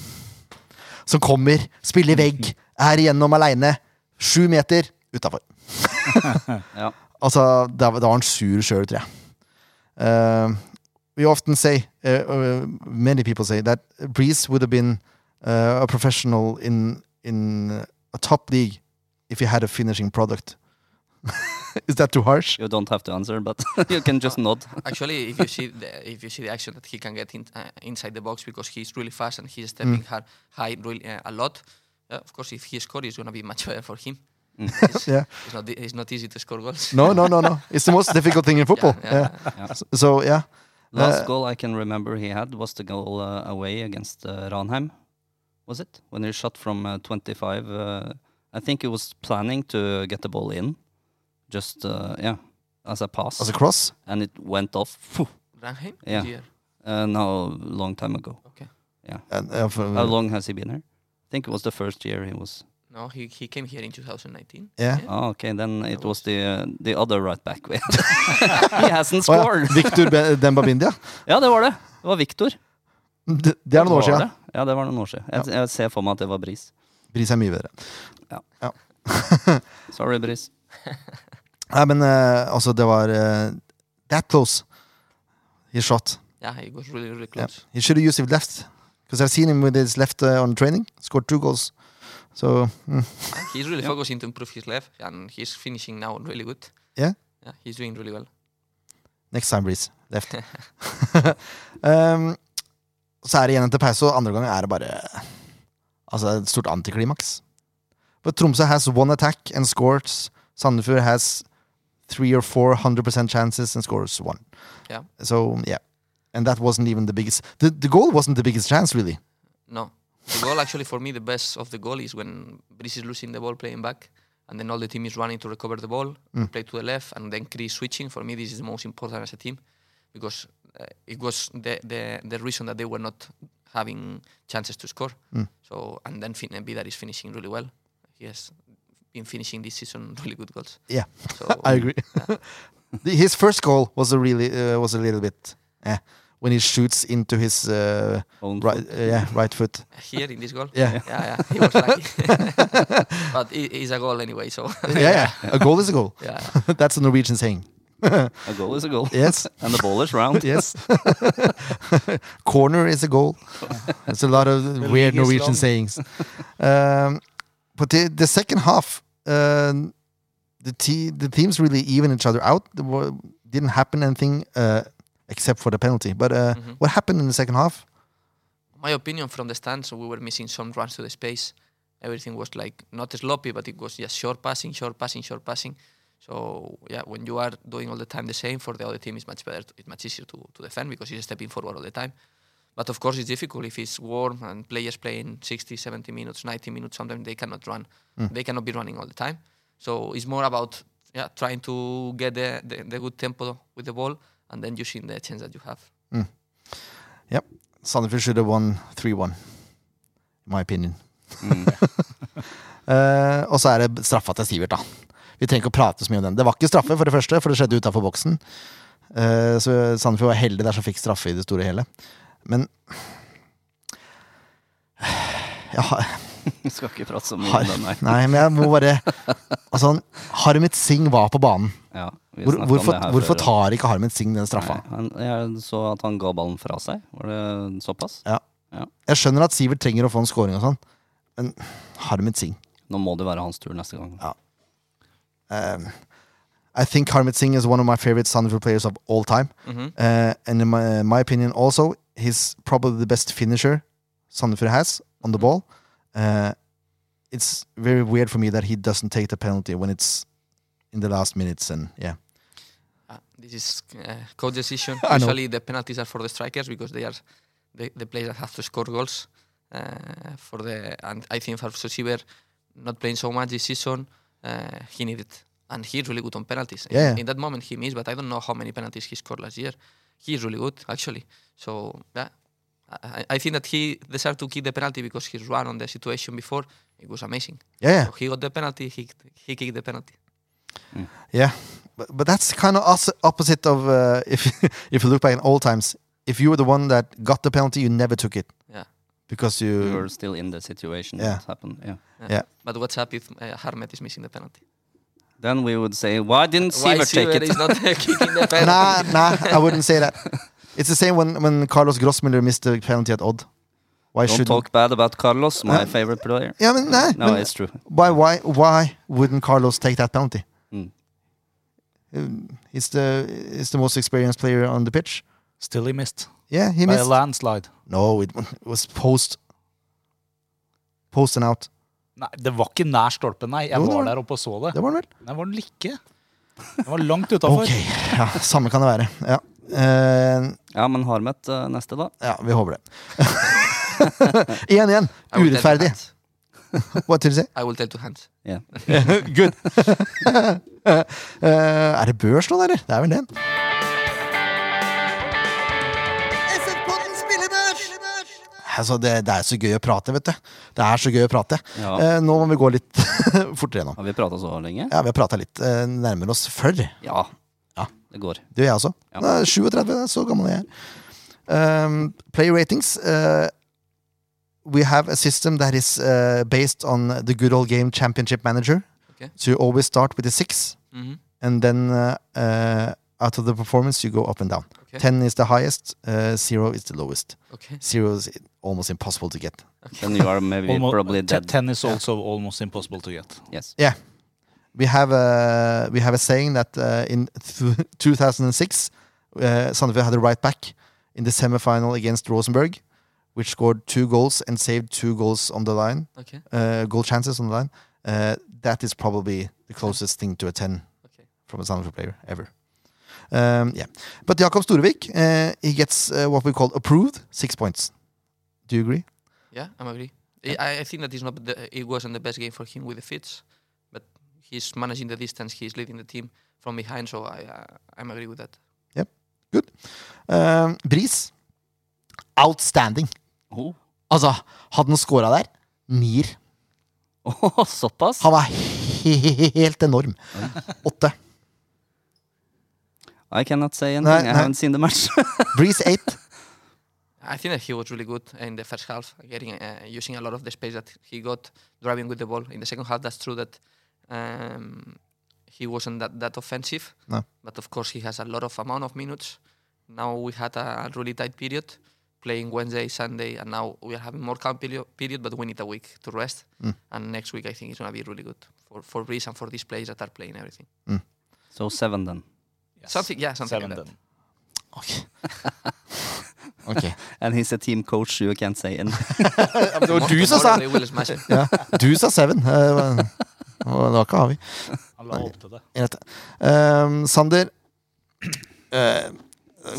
Som kommer, spiller vegg, er igjennom aleine. Sju meter utafor. Ja. Altså, da, da var han sur sjøl, tror jeg. Uh, we often say, uh, uh, many people say, that Brice would have been uh, a professional in in a top league if he had a finishing product. Is that too harsh? You don't have to answer, but you can just nod. Actually, if you see the, if you see the action that he can get in, uh, inside the box because he's really fast and he's stepping hard, high really uh, a lot. Uh, of course, if he scores, it's gonna be much better for him. Mm. It's, Yeah. it's not it's not easy to score goals. No, no, no, no. It's the most difficult thing in football. Yeah, yeah, Yeah. Yeah. So, so, yeah. Last Uh, goal I can remember he had was the goal uh, away against uh, Ranheim. Was it when he shot from uh, 25? Uh, I think he was planning to get the ball in, just uh, yeah, as a pass, As a cross. and it went off. Ranheim? Yeah. This year. Uh, no, long time ago. Okay. yeah. And, uh, How long has he been here? I think it was the first year he was. No, he, he came here in 2019. Yeah. Oh, okay, then it was the the other right back he hasn't Å ja. scored. Victor Be- Dembabindia. Ja, det var det. Det var Victor. Det, det er noen år siden. det? Ja, det var noen år siden. Jeg, jeg ser for meg at det var Bris. Bris er mye bedre. Sorry, Bris. Nei, men uh, altså, det var uh, that close. He shot. Yeah, he was really, really Yeah. close. He should have used it left. Because I've seen him with his left uh, on training. Scored two goals. So, mm, He's really Yeah. focusing to improve his left, and he's finishing now really good. Yeah? Yeah, he's doing really well. next time, Brice. Left. um, så er det igjen etter pause, og andre gang er det bare Altså et stort antiklimaks. But Tromsø has one attack and scores. Sandefjord has three or four hundred percent chances and scores one. Yeah. So yeah, and that wasn't even the biggest. The the goal wasn't the biggest chance really. No. The goal, actually, for me, the best of the goal is when Brice is losing the ball playing back, and then all the team is running to recover the ball, Mm. play to the left, and then Chris switching. For me, this is the most important as a team because uh, it was the, the, the reason that they were not having chances to score. Mm. So, and then fin- Vidar is finishing really well. He has been finishing this season really good goals. Yeah. So, I agree. The- his first goal was a really uh, was a little bit eh, when he shoots into his uh, Own right foot. uh, yeah right foot. Here in this goal, Yeah. yeah, yeah, he was lucky. but it is a goal anyway, so yeah, yeah. A goal is a goal. yeah. That's a Norwegian saying. A goal is a goal. Yes. and the ball is round. yes. Corner is a goal. There's a lot of The weird Norwegian sayings. Um, but the, the second half, um the te- the teams really even each other out. There wa- didn't happen anything uh, except for the penalty. But uh, Mhm. what happened in the second half? my opinion from the stands, we were missing some runs to the space. Everything was like not sloppy, but it was just short passing, short passing, short passing. So yeah, when you are doing all the time the same, for the other team, it's much better. It's much easier to, to defend because he's stepping forward all the time. But of course, it's difficult if it's warm and players playing 60, 70 minutes, 90 minutes. Sometimes they cannot run. They cannot be running all the time. So it's more about yeah, trying to get the, the, the good tempo with the ball and then using the chance that you have. Yep. Sandefjord should have won 3-1, in my opinion. Mm. Eh, og så er det straffa til Sivert, da. Vi trenger ikke å prate så mye om den. Det var ikke straffe, for det første, for det skjedde utafor boksen. Uh, så Sandefjord var heldig der som fikk straffe i det store og hele. Men ja, Du skal ikke prate så mye om den, nei. Nei, men jeg må bare Altså, Harmit Singh var på banen. Ja, Hvor, hvorfor, hvorfor tar ikke Harmen Singh den straffa? Nei, han, jeg så at han ga ballen fra seg. Var det såpass? Jeg skjønner at Sivert trenger å få en scoring og sånn, men Harmet Singh Nå må det være hans tur neste gang. um, I think Harmit Singh is one of my favorite Sandefjord players of all time. hmm Uh, and in my, my opinion, also, he's probably the best finisher Sandefjord has on the ball. Uh, it's very weird for me that he doesn't take the penalty when it's in the last minutes. And yeah, this is uh, coach decision. Usually the penalties are for the strikers because they are the, the players that have to score goals. Uh, for the and I think for Sosiver not playing so much this season, uh, he needed and he's really good on penalties. In- Yeah. In, that moment he missed, but I don't know how many penalties he scored last year. He's really good actually. So yeah. I, I think that he deserved to kick the penalty because his run on the situation before it was amazing. yeah, yeah. So he got the penalty, he he kicked the penalty. Yeah, but, but that's kind of os- opposite of uh, if if you look back in old times. If you were the one that got the penalty, you never took it Yeah. because We you. were still in the situation Yeah. that happened. Yeah. Yeah. But what's up if uh, Harmeet is missing the penalty? Then we would say, why didn't Why Sivert take Sivert it? is not kicking the penalty? nah, nah, I wouldn't say that. It's the same when when Carlos Grossmüller missed the penalty at Odd. Why Don't should talk bad about Carlos, my Uh, favorite player. Yeah, but nah, No, but it's true. why why why wouldn't Carlos take that penalty? He's the he's the most experienced player on the pitch. Still he missed. Yeah, he By a landslide. No, it, it was post. Post and out. Nei, det var ikke nær stolpen, nei. Jeg Jo, var var- der oppe og så det. Det var den vel? Nei, var den ikke? Den var langt utafor. Ok, ja, samme kan det være. Ja, uh, Ja, men har møtt uh, neste, da. ja vi håper det. Igjen, igjen. Urettferdig. Hands. did you say? I will tell to hands. Yeah. Good. Eh, er det børs nå, eller? Det er vel det. Altså, det, det er så gøy å prate, vet du. Det er så gøy å prate. Ja. Eh, nå må vi gå litt fortere nå. Har vi prata så lenge? Ja, vi har prata litt eh, nærmere oss før. Det Ja. Ja. Det går. gjør jeg også. Ja. Nå er 37, er så gammel jeg er. Um, play ratings. eh, we have a system that is eh, based on the good old game championship manager. Okay. So you always start with a six, hmm and then uh, uh, out of the performance you go up and down. Okay. 10 is the highest, uh, zero is the lowest. Okay. Zero is almost impossible to get. Okay. Then you are maybe Almo- probably te- dead. Ten is also almost impossible to get. Yes. Yeah we have a we have a saying that uh, in th- 2006, uh, Sandefjord had a right back in the semifinal against Rosenborg, which scored two goals and saved two goals on the line, Okay. uh, goal chances on the line. Uh, that is probably the closest thing to a 10 Okay. from a Sandefjord player ever. Um, yeah, but Jakob Storevik, uh, he gets uh, what we call approved six points. Do you agree? Yeah, I'm agree. I, I think that is not the, it wasn't the best game for him with the fits, but he's managing the distance. He's leading the team from behind, so I uh, I'm agree with that. Yep, good. Um, Brice, outstanding. Oh. Altså, hadde han scora der, nier. Åh, såpass? Han var he- helt enorm. Åtte. I cannot say anything. Nei, I nei. haven't seen the match. Breeze eight. I think that he was really good in the first half, getting uh, using a lot of the space that he got driving with the ball. In the second half, that's true that um, he wasn't that, that offensive. No. But of course, he has a lot of amount of minutes. Now we had a really tight period, playing Wednesday, Sunday, and now we are having more calm period, period but we need a week to rest. Mm. And next week, I think it's going to be really good for for Brice and for these players that are playing everything. so seven then. Yes. Something, yeah, something Seven like that. Ok. Ok. And he's a team coach, you can't say anything. Det var du som sa Tomorrow they will smash it. ja, Du sa seven. Eh, Det var, det var ikke Javi. Han la opp til det. Um, Sander, eh,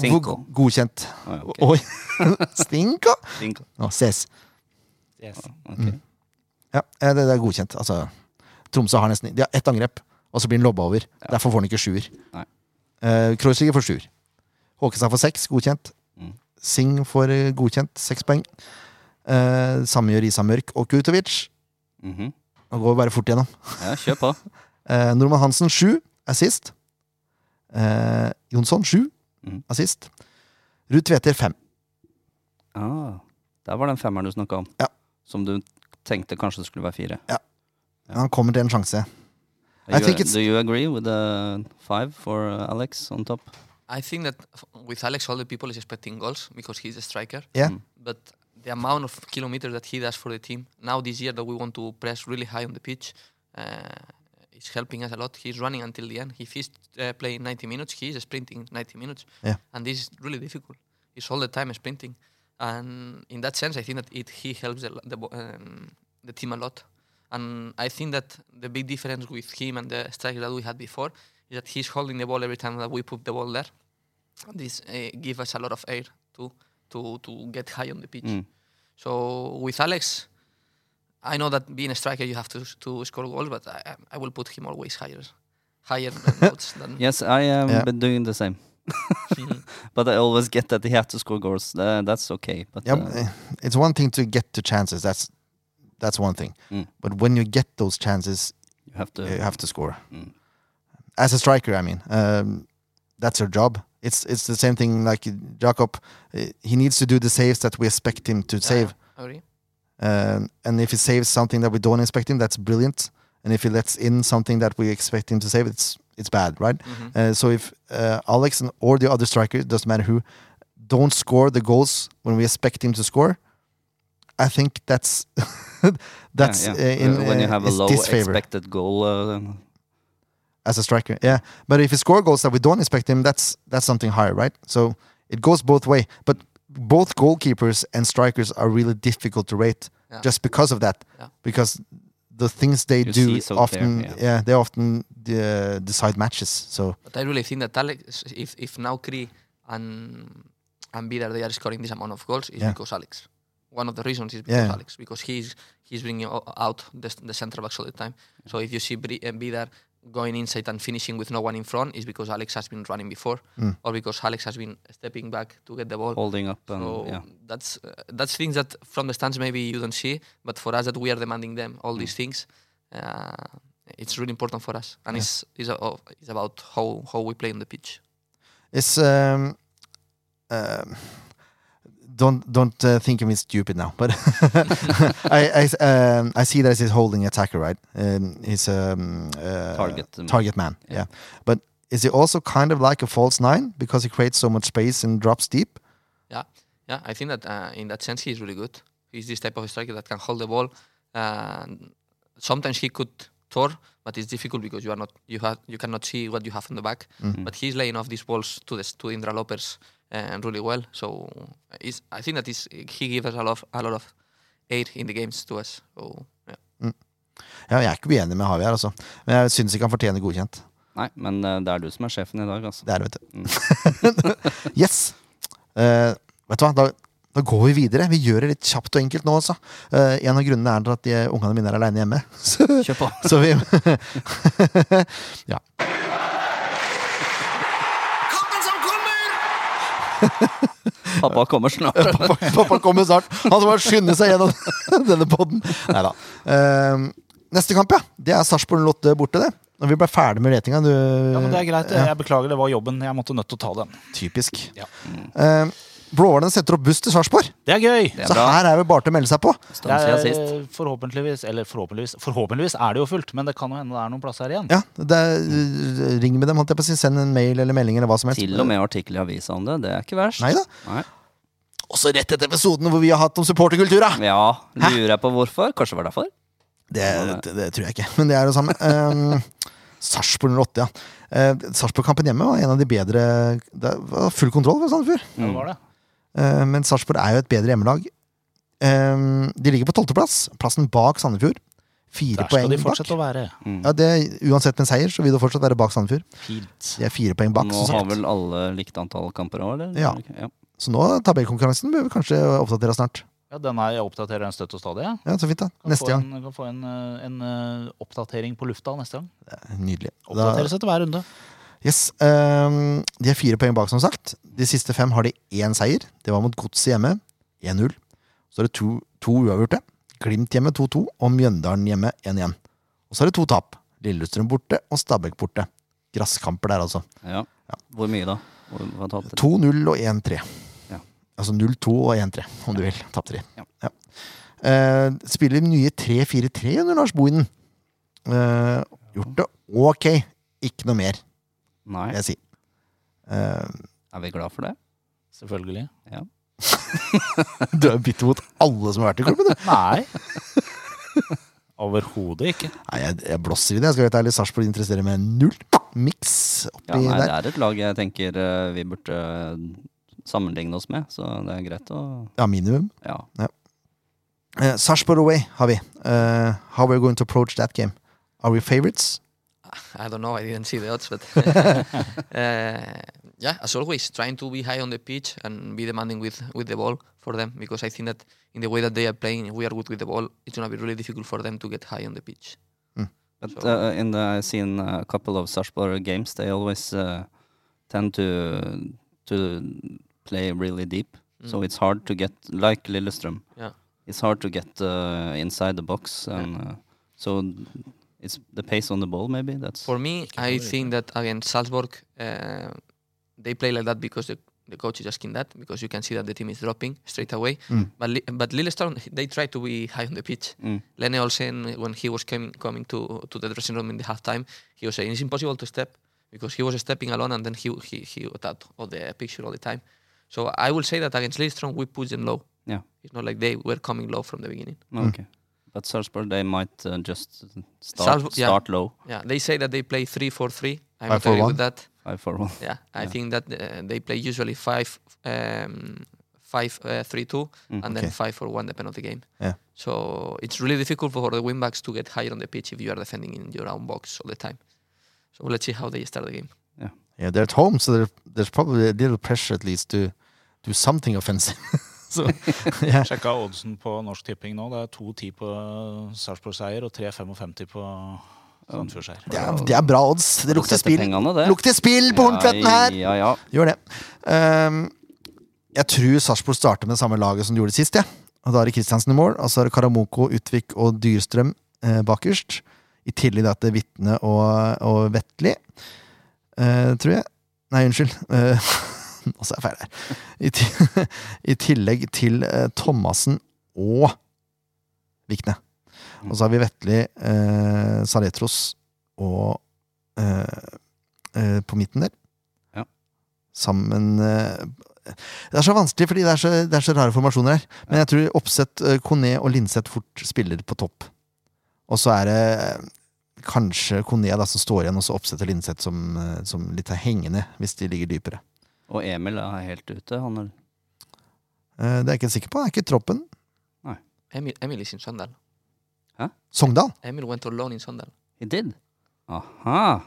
Cinco. Godkjent. Ah, okay. Oi! Stinko! Cinco. Nå, ses. Yes. Ok. Ja, eh, det, det er godkjent. Altså, Tromsø har nesten De har ett angrep, og så blir han lobba over. Derfor får han ikke sjuer. Uh, Kreuzliger får sjuer. Håkestad får seks, godkjent. Mm. Singh får eh, godkjent, seks poeng. Eh, samme gjør Isa Mørk og Kutovic. Mhm. Nå går vi bare fort gjennom. Ja, kjør på. eh, Norman Hansen sju, er sist. Eh, Jonsson sju, Mhm. assist. Ruud Tveter fem. Ah, der var den femmeren du snakka om. Ja. Som du tenkte kanskje det skulle være fire. Ja. Han kommer til en sjanse. I You- think it's- do you agree with the five for uh, Alex on top? I think that with Alex, all the people is expecting goals because he's a striker. Yeah. Mm. But the amount of kilometers that he does for the team now this year that we want to press really high on the pitch, uh, it's helping us a lot. He's running until the end. If he's uh, playing 90 minutes, he's sprinting 90 minutes, Yeah. and this is really difficult. He's all the time sprinting, and in that sense, I think that it he helps the the, um, the team a lot. And I think that the big difference with him and the strikers that we had before is that he's holding the ball every time that we put the ball there. This uh, gives us a lot of air to to to get high on the pitch. Mm. So with Alex, I know that being a striker you have to to score goals, but I, I will put him always higher, higher notes than. Yes, I am Yeah. been doing the same. But I always get that he has to score goals. Uh, that's okay. But Yeah, uh, eh, it's one thing to get to chances. That's that's one thing. Mm. But when you get those chances, you have to. you have to score. Mm. As a striker, I mean, um, that's your job. It's it's the same thing like Jakob. eh, He needs to do the saves that we expect him to Yeah, save. I agree. Um, and if he saves something that we don't expect him, that's brilliant. And if he lets in something that we expect him to save, it's it's bad, right? Mhm. Uh, so if uh, Alex and, or the other striker, doesn't matter who, don't score the goals when we expect him to score, I think that's that's yeah, uh, yeah. in Uh, when you uh, have a low disfavor expected goal. Uh, as a striker. Yeah, but if he score goals that we don't expect him, that's that's something higher, right? So it goes both way. But both goalkeepers and strikers are really difficult to rate Yeah. just because of that. Yeah. Because the things they You do so often, clear, yeah. yeah. they often uh, decide matches. So But I really think that Alex, if if now Cree and and Vidar they are scoring this amount of goals, is Yeah. because Alex. One of the reasons is because Yeah. Alex, because he's he's bringing out the, the centre backs all the time. So if you see Bri- Vidar going inside and finishing with no one in front, is because Alex has been running before, Mm. or because Alex has been stepping back to get the ball. holding up and So yeah. that's uh, that's things that from the stands maybe you don't see, but for us that we are demanding them all these things, uh, it's really important for us, and Yeah. it's it's, a, it's about how how we play on the pitch. it's um, um don't don't uh, think of me stupid now, but I I, um, I see that he's holding attacker, right? Um, he's um, uh, Target, target man, yeah. yeah. But is he also kind of like a false nine because he creates so much space and drops deep? Yeah, yeah. I think that uh, in that sense he's really good. He's this type of striker that can hold the ball. And sometimes he could tour, but it's difficult because you are not you have you cannot see what you have on the back. Mm. But he's laying off these balls to the to Indra Lopez uh, really well. So it's, I think that is he gives us a lot of, a lot of aid in the games to us. So yeah. Ja, jeg er ikke uenig med Haviar, altså. Men jeg syns ikke han fortjener godkjent. Nei, men uh, det er du som er sjefen i dag, altså. Det er det, vet du. Mm. yes! Uh, vet du hva, da, da går vi videre. Vi gjør det litt kjapt og enkelt nå, altså. Uh, en av grunnene er at de ungene mine er aleine hjemme. Så, Kjør på. så vi Ja. Kampen som kommer! Pappa kommer snart. Pappa, pappa kommer snart. Han skal bare skynde seg gjennom denne poden. Nei da. neste kamp, ja. Det er Sarpsborg 08 borte, det. Når vi ble ferdig med ratinga. Du, Ja, men det er greit. Ja, Jeg beklager, det var jobben. Jeg måtte nødt til å ta den. typisk. Ja. Uh, Blåhvalene setter opp buss til Sarpsborg. Det er gøy! Det er Så bra. her er det bare til å melde seg på. Det er eh, forhåpentligvis Eller forhåpentligvis Forhåpentligvis er det jo fullt, men det kan jo hende det er noen plasser igjen. Ja, det er, Ring med dem, holdt jeg på å si. Send en mail eller melding eller hva som helst. Til og med artikkel i avisa om det. Det er ikke verst. Nei da. Nei. Også rett etter episoden hvor vi har hatt om supporterkultura. Ja, lurer jeg på hvorfor. Kanskje det var derfor? Det, det, det tror jeg ikke, men det er det samme. Um, Sarpsborg 08, ja. Uh, Sarpsborg-kampen hjemme var en av de bedre Det var full kontroll ved Sandefjord. Mm. det var det. Uh, men Sarpsborg er jo et bedre hjemmelag. Um, de ligger på tolvteplass, plassen bak Sandefjord. Fire Der skal poeng de bak. å være. Mm. Ja, det, uansett med seier, så vil det fortsatt være bak Sandefjord. Fint. De er fire poeng bak. Nå Så, har vel alle likt antall kamper òg, eller? Ja. ja. så nå tabellkonkurransen bør vi kanskje oppdatere snart. Ja, den er, jeg oppdaterer den støtt og stadig. Ja. Ja, så fint da. Kan Neste gang. En, kan få en, eh, en eh, oppdatering på lufta neste gang. Nydelig. Da, Oppdateres etter hver runde. Yes, um, de er fire poeng bak, som sagt. De siste fem har de én seier. Det var mot Godset hjemme. 1-0. Så er det to, to uavgjorte. Glimt hjemme 2-2 og Mjøndalen hjemme 1-1. Og så er det to tap. Lillestrøm borte og Stabæk borte. Grasskamper der, altså. Ja. Hvor mye da? Hvor, hva tapte de? 2-0 og 1-3. Ja. Altså 0-2 og 1-3, om du vil. Tapte de. Ja. Eh, spiller nye 3-4-3 under Lars Bohinen. Eh, gjort det ok. Ikke noe mer, Nei. vil jeg si. Eh, Er vi glad for det? Selvfølgelig. du er bitter mot alle som har vært i klubben, du. Nei. Overhodet ikke. Nei, jeg, jeg blåser i det. Jeg skal være helt ærlig. Sarpsborg interesserer meg null. Miks oppi Ja, nei, det der. er et lag jeg tenker eh, vi burde eh, sammenligne oss med, så det er greit å Ja, minimum. Ja. Uh, Sarpsborg away har vi. Eh, how we going to approach that game. Are we favorites? I don't know. I didn't see the odds, but uh, yeah, as always, trying to be high on the pitch and be demanding with with the ball for them because I think that in the way that they are playing, if we are good with the ball, it's gonna be really difficult for them to get high on the pitch. But So- uh, in the I've seen a couple of Sarpsborg games, they always uh, tend to to play really deep. So Mm. it's hard to get like Lillestrøm. Yeah. It's hard to get uh, inside the box, and uh, so it's the pace on the ball. Maybe that's For me, I think that against Sarpsborg, uh, they play like that because the, the coach is asking that because you can see that the team is dropping straight away. Mm. But Li- but Lillestrøm, they try to be high on the pitch. Mm. Lene Olsen, when he was coming coming to to the dressing room in the halftime, he was saying it's impossible to step because he was stepping alone and then he he he got out of the picture all the time. So I will say that against Lillestrøm, we push them low. Yeah. It's not like they were coming low from the beginning. okay. But Sarpsborg, they might uh, just start Sarpsborg- yeah. start low, Yeah, they say that they play three four three. I'm Five not for agree one? with that. five for one. Yeah, I Yeah. think that uh, they play usually five, um, five, uh, three, two, Mm. and then Okay. five for one, depending on the game. Yeah. So it's really difficult for the wingbacks to get higher on the pitch if you are defending in your own box all the time. So let's see how they start the game. Yeah, Yeah, they're at home, so there's probably a little pressure at least to do something offensive. so, jeg Sjekka oddsen på Norsk Tipping nå. Det er 2-10 på Sarpsborg-seier og 3-55 på Sandfjord-seier. Det, det er bra odds. Det lukter spill. pengene, det. Lukter spill på Hornfletten her! Ja, ja. Gjør det. Um, jeg tror Sarpsborg starter med det samme laget som de gjorde sist. Ja. Og Da er det Kristiansen i mål, og så er det Karamoko, Utvik og Dyrstrøm eh, bakerst. I tillegg til Vitne og, og Vetli, eh, tror jeg. Nei, unnskyld. Eh, Nå er jeg feil her. I, I tillegg til eh, Thomassen og Vikne. Og så har vi Vetli, eh, Saletros og eh, eh, på midten der. Ja. Sammen eh, Det er så vanskelig, fordi det er så, det er så rare formasjoner her. Men jeg tror Oppsett, eh, Kone og Linseth fort spiller på topp. Og så er det kanskje Kone da, som står igjen, og så Oppsett og Linseth som, som litt er hengende, hvis de ligger dypere. Og Emil er helt ute. Han er Eh, Det er jeg ikke sikker på. Det er ikke i troppen. Emil, Emil is in Sondal. Sogndal, Emil went alone in Sogndal. He did. Aha.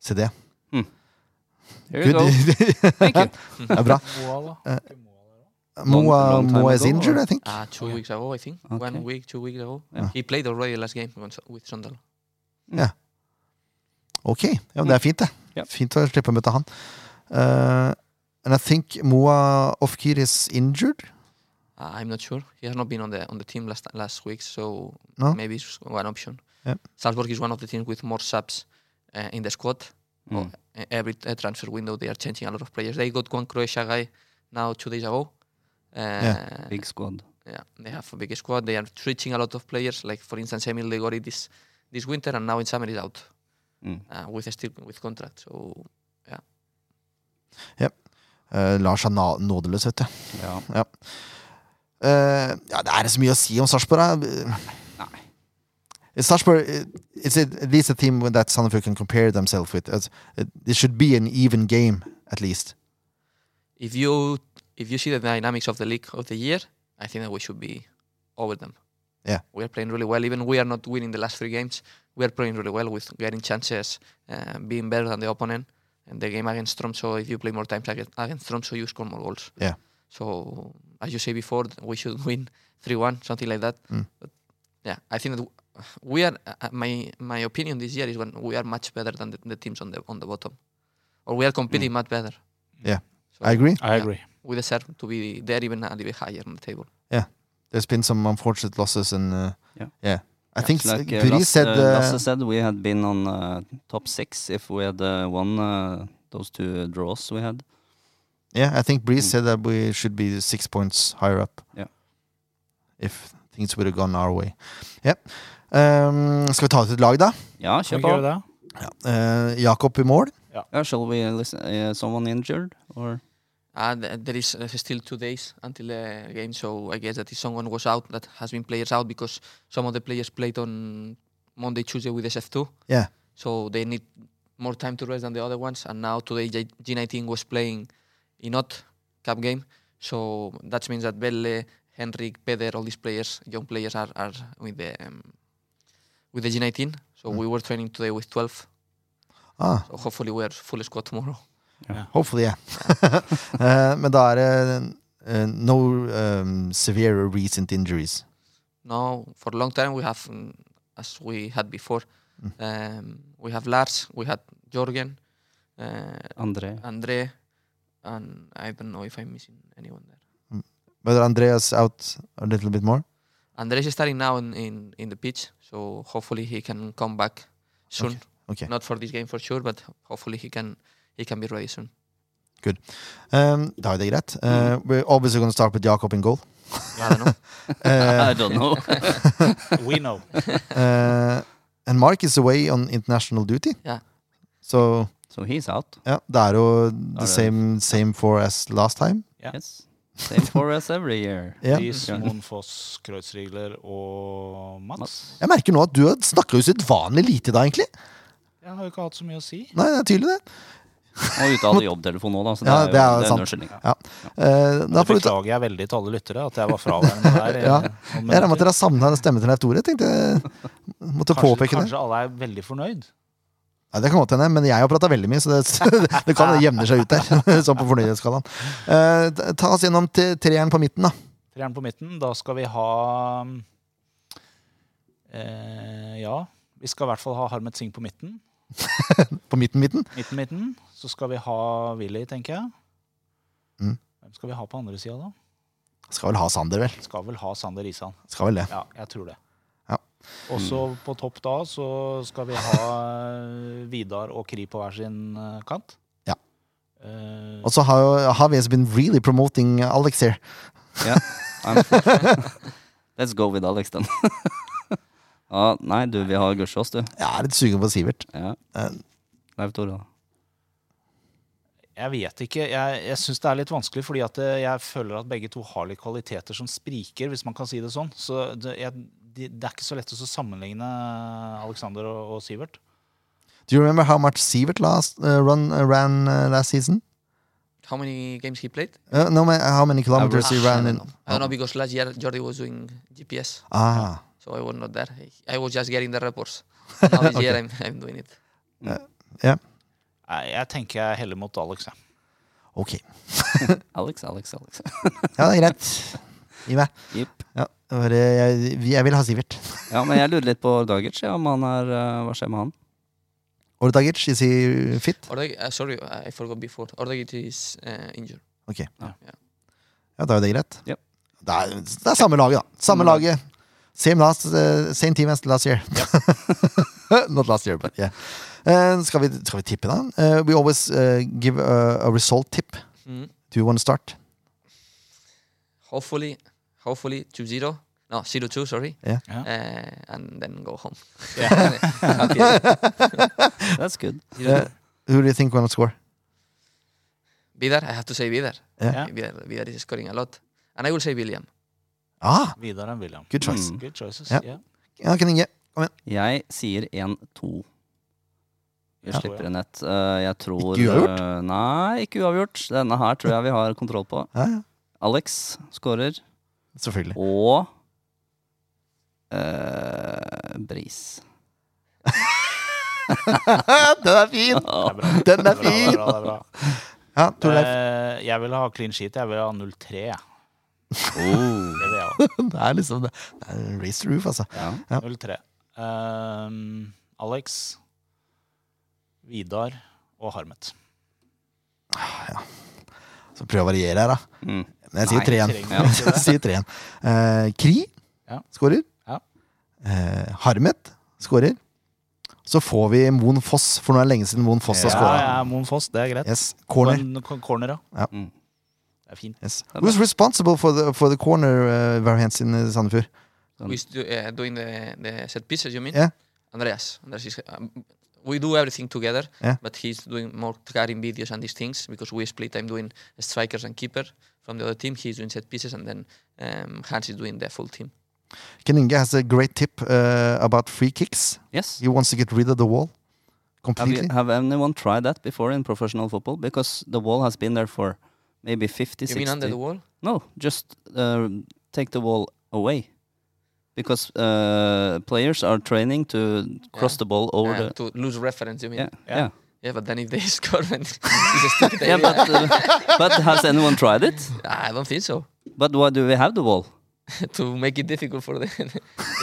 se det. Here you go. Thank you. det er bra. Moa, da? Long- Moa, long time Moa is ago, injured, or- I think. Uh, two weeks ago, I think. Okay. One week, two weeks ago. Yeah. He played already last game with with Sondal. Ok, ja, men det er fint det. Ja. Fint å slippe å møte han. Uh, and I think Moa Ofkir is injured. Uh, I'm not sure. He has not been on the on the team last last week, so No? maybe it's one option. Yeah. Sarpsborg is one of the teams with more subs uh, in the squad. Mm. Oh, every uh, transfer window, they are changing a lot of players. They got one Croatia guy now two days ago. Uh, Big squad. yeah, they have a big squad. They are switching a lot of players. Like for instance, Emil Legori this this winter, and now in summer is out Mm. uh, with a still with contract. So Uh, Lars er na- nådeløs, vet du. Ja. Uh, ja, det er så mye å si om Sarpsborg. Sarpsborg uh, is at least a team that Sandefjord can compare themselves with? It should be an even game, at least. if you if you see the dynamics of the league of the year, I think that we should be over them. Yeah. we are playing really well. Even we are not winning the last three games, we are playing really well with getting chances, uh, being better than the opponent. And the game against Tromso, if you play more times against, against Tromso, you score more goals. Yeah. So as you say before, we should win three one, something like that. Mm. But yeah, I think that we are. Uh, my my opinion this year is when we are much better than the, the teams on the on the bottom, or we are competing much better. Mm. Yeah. So I agree. I Yeah. agree. we deserve to be there even a little bit higher on the table. Yeah, there's been some unfortunate losses, and uh, Yeah. yeah. I Yeah, think Like uh, Lasse, said. uh, Lasse said, we had been on uh, top six if we had uh, won uh, those two draws we had. yeah, I think Brice Mm. said that we should be six points higher up. Yeah. If things would have gone our way. Yeah. Um, skal vi ta ut et lag, da? Ja, Skal kjør på. gjøre det? Uh, Jakob i mål. Yeah, shall we listen? Uh, someone injured or? Uh, there is uh, still two days until the game, so I guess that if someone was out, that has been players out because some of the players played on Monday, Tuesday with SF2. Yeah. So they need more time to rest than the other ones. And now today G19 was playing in not cup game, so that means that Belle, Henrik, Peder, all these players, young players, are, are with the um, with the G19. So Mm. we were training today with 12. Ah, So hopefully we're full squad tomorrow. Hopefully, yeah. uh, men da er det uh, no um, severe recent injuries. No, for a long time we have, mm, as we had before, Mm. um, we have Lars, we had Jorgen, uh, André. Andre, and I don't know if I'm missing anyone there. But Andreas out a little bit more. Andres is starting now in, in, in the pitch, so hopefully he can come back soon. Okay. Not for this game for sure, but hopefully he can he can be ready soon. Um, da er det greit. Uh, we're obviously going to start with Jakob in goal. I don't know. Uh, I don't know. We know. uh, and Mark is away on international duty. Yeah. So so he's out. Yeah, det er jo the same, same for as last time. Yeah. Yes. Same for us every year. Yeah. Monfoss. Foss, Kreuzrigler og Mats. Jeg merker nå at du snakker usedvanlig lite da, egentlig. Jeg har jo ikke hatt så mye å si. Nei, det er tydelig, det. Og ute av jobbtelefon nå, da. Så det Ja, er jo det er jo det er sant. en unnskyldning. Uh, da Da får du beklager jeg veldig til alle lyttere at jeg var fraværende der. Ja. Jeg regner med at dere har savna stemmen til Leif Tore. Tenkte jeg måtte Kanskje, påpeke det. kanskje alle er veldig fornøyd. Ja, det kan godt hende, men jeg har prata veldig mye, så det, det kan jevne seg ut der. Sånn på fornøydhetsskalaen. Uh, ta oss gjennom til treeren på midten, da. Treeren på midten. Da skal vi ha uh, Ja, vi skal i hvert fall ha Harmet Singh på midten. På midten-midten. Midten, midten. Så skal vi ha Willy, tenker jeg. Mm. Hvem skal vi ha på andre sida, da? Skal vel ha Sander, vel. Skal vel ha Sander Risan. Skal vel det. Ja, jeg tror det. Ja. Og så på topp da så skal vi ha eh, Vidar og Kri på hver sin eh, kant. Ja. Uh, Og så har har vi been really promoting Alex here. Yeah. Let's go with Alex, then. ja, nei, du, vi har Gussiås, du. Jeg er litt sugen på Sivert. Ja. Eh, Leif Tore, da. jeg vet ikke. Jeg, jeg syns det er litt vanskelig, fordi at eh, jeg føler at begge to har litt kvaliteter som spriker, hvis man kan si det sånn. Så det, jeg, det, det er ikke så lett å sammenligne Alexander og, og Sivert. Do you remember how much Sivert last, uh, run, uh, ran uh, last season? How many games he played? Uh, no, how many kilometers he Ah, ran in? I don't know because last year Jordi was doing GPS, Ah, so I was not there. I was just getting the reports. Now this year I'm, I'm doing it. Nei, Jeg tenker jeg heller mot Alex, jeg. ok. Alex, Alex, Alex. Ja, det er greit. Gi meg. Yep. Ja, eh, jeg, jeg vil ha Sivert. Ja, men jeg lurer litt på Dagic, ja, om han er eh, Hva skjer med han? Ordagic, is he fit? Ordag, uh, sorry, I forgot before. Ordagic is uh, injured. Ok. Ja. Ja, da er det greit. Yep. Det, er, det er samme laget, da. Samme Mm. laget. Same, last, uh, same team as last year. Not last year, but yeah. Eh, skal, vi, skal vi tippe, da? Uh, we always uh, give a, a result tip. Mm. Do you want to start? Hopefully, hopefully 2-0. No, 0-2, sorry. Yeah. yeah. Uh, and then go home. Yeah. That's good. Who do you think will score? Vidar, I have to say Vidar. Yeah. Vidar, Vidar is scoring a lot. And I will say William. Ah, Vidar and William. good choice. Mm. Good choices. Ja. Ja. Ja, Ken Inge. Jeg sier 1-2. Vi Ja. slipper inn et. Uh, jeg tror Ikke uavgjort? Uh, nei, ikke uavgjort. Denne her tror jeg vi har kontroll på. Ja, ja. Alex skårer. Selvfølgelig. Og uh, Bris. Den er fin! Den er fin! bra, det bra. Ja, Torleif. Eh, jeg vil ha clean sheet. Jeg vil ha 0-3. Oh. Det er liksom det. Det er race to roof, altså. Ja. Ja. 0-3. Ehm, Alex, Vidar og Harmet. Så prøv å variere her, da. Mm. Men jeg sier Nei, tre igjen. Jeg sier tre igjen. Uh, Kri Ja. skårer. Ja. Uh, Harmet skårer. Så får vi Moen Foss, for nå er det lenge siden Moen Foss har Ja, skåra. ja, Moen Foss, det er greit. Yes. Corner. Corner, ja. Ja. Mm. Det er fint. Yes. Who's responsible for the, for the corner uh, variants in uh, Sandefjord? Who's do, uh, doing the, the set pieces, you mean? Yeah. Andreas. Andreas is, um, we do everything together, Yeah. but he's doing more cutting videos and these things because we split. I'm doing strikers and keeper from the other team. He's doing set pieces, and then um, Hans is doing the full team. Ken Inge has a great tip uh, about free kicks. Yes. He wants to get rid of the wall Have, completely. you, have anyone tried that before in professional football? Because the wall has been there for maybe 50, You 60. mean under the wall? No, just uh, take the wall away. Because uh, players are training to cross Yeah. the ball over Uh, the. to lose reference, you mean? Yeah, Yeah. yeah. Yeah, but then if they score, then it's a stupid yeah, but, uh, but has anyone tried it? I don't think so. But why do we have the wall? to make it difficult for the the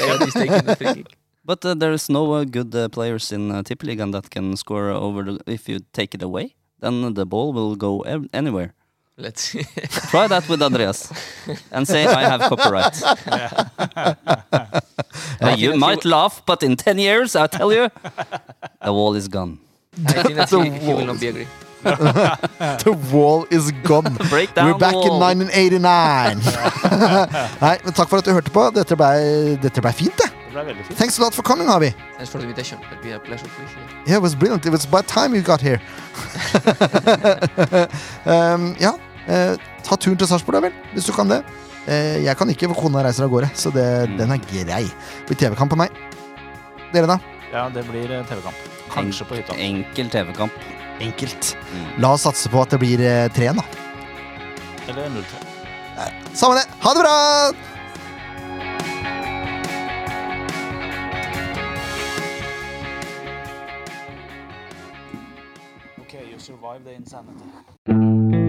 guy that is taking the free kick. But uh, there is no uh, good uh, players in uh, Tippeligaen that can score over the. If you take it away, then the ball will go ev- anywhere. Let's see. Try that with Andreas and say I have copyright. Uh, you might laugh, but in 10 years, I tell you, the wall is gone. I think that The he, he will not be agree. the wall is gone. Break down We're back in 1989. Nei, men Takk for at du hørte på. Dette ble, dette ble fint, det. Det ble fint. Thanks a lot for coming, Harvey. Thanks for the invitation. It'd be a pleasure to be here. Yeah, it was brilliant. It was by time you got here. um, ja, eh, ta turen til Sarpsborg, da vel, hvis du kan det. Eh, jeg kan ikke, for kona reiser av gårde, så det, Mm. den er grei. Det blir TV-kamp på meg. Dere, da? Ja, det blir eh, TV-kamp. Kanskje på hytta. Enkel TV-kamp. Enkelt. Mm. La oss satse på at det blir eh, tre igjen, da. Eller 0-3. Samme det. Ha det bra! Okay, you survived the insanity.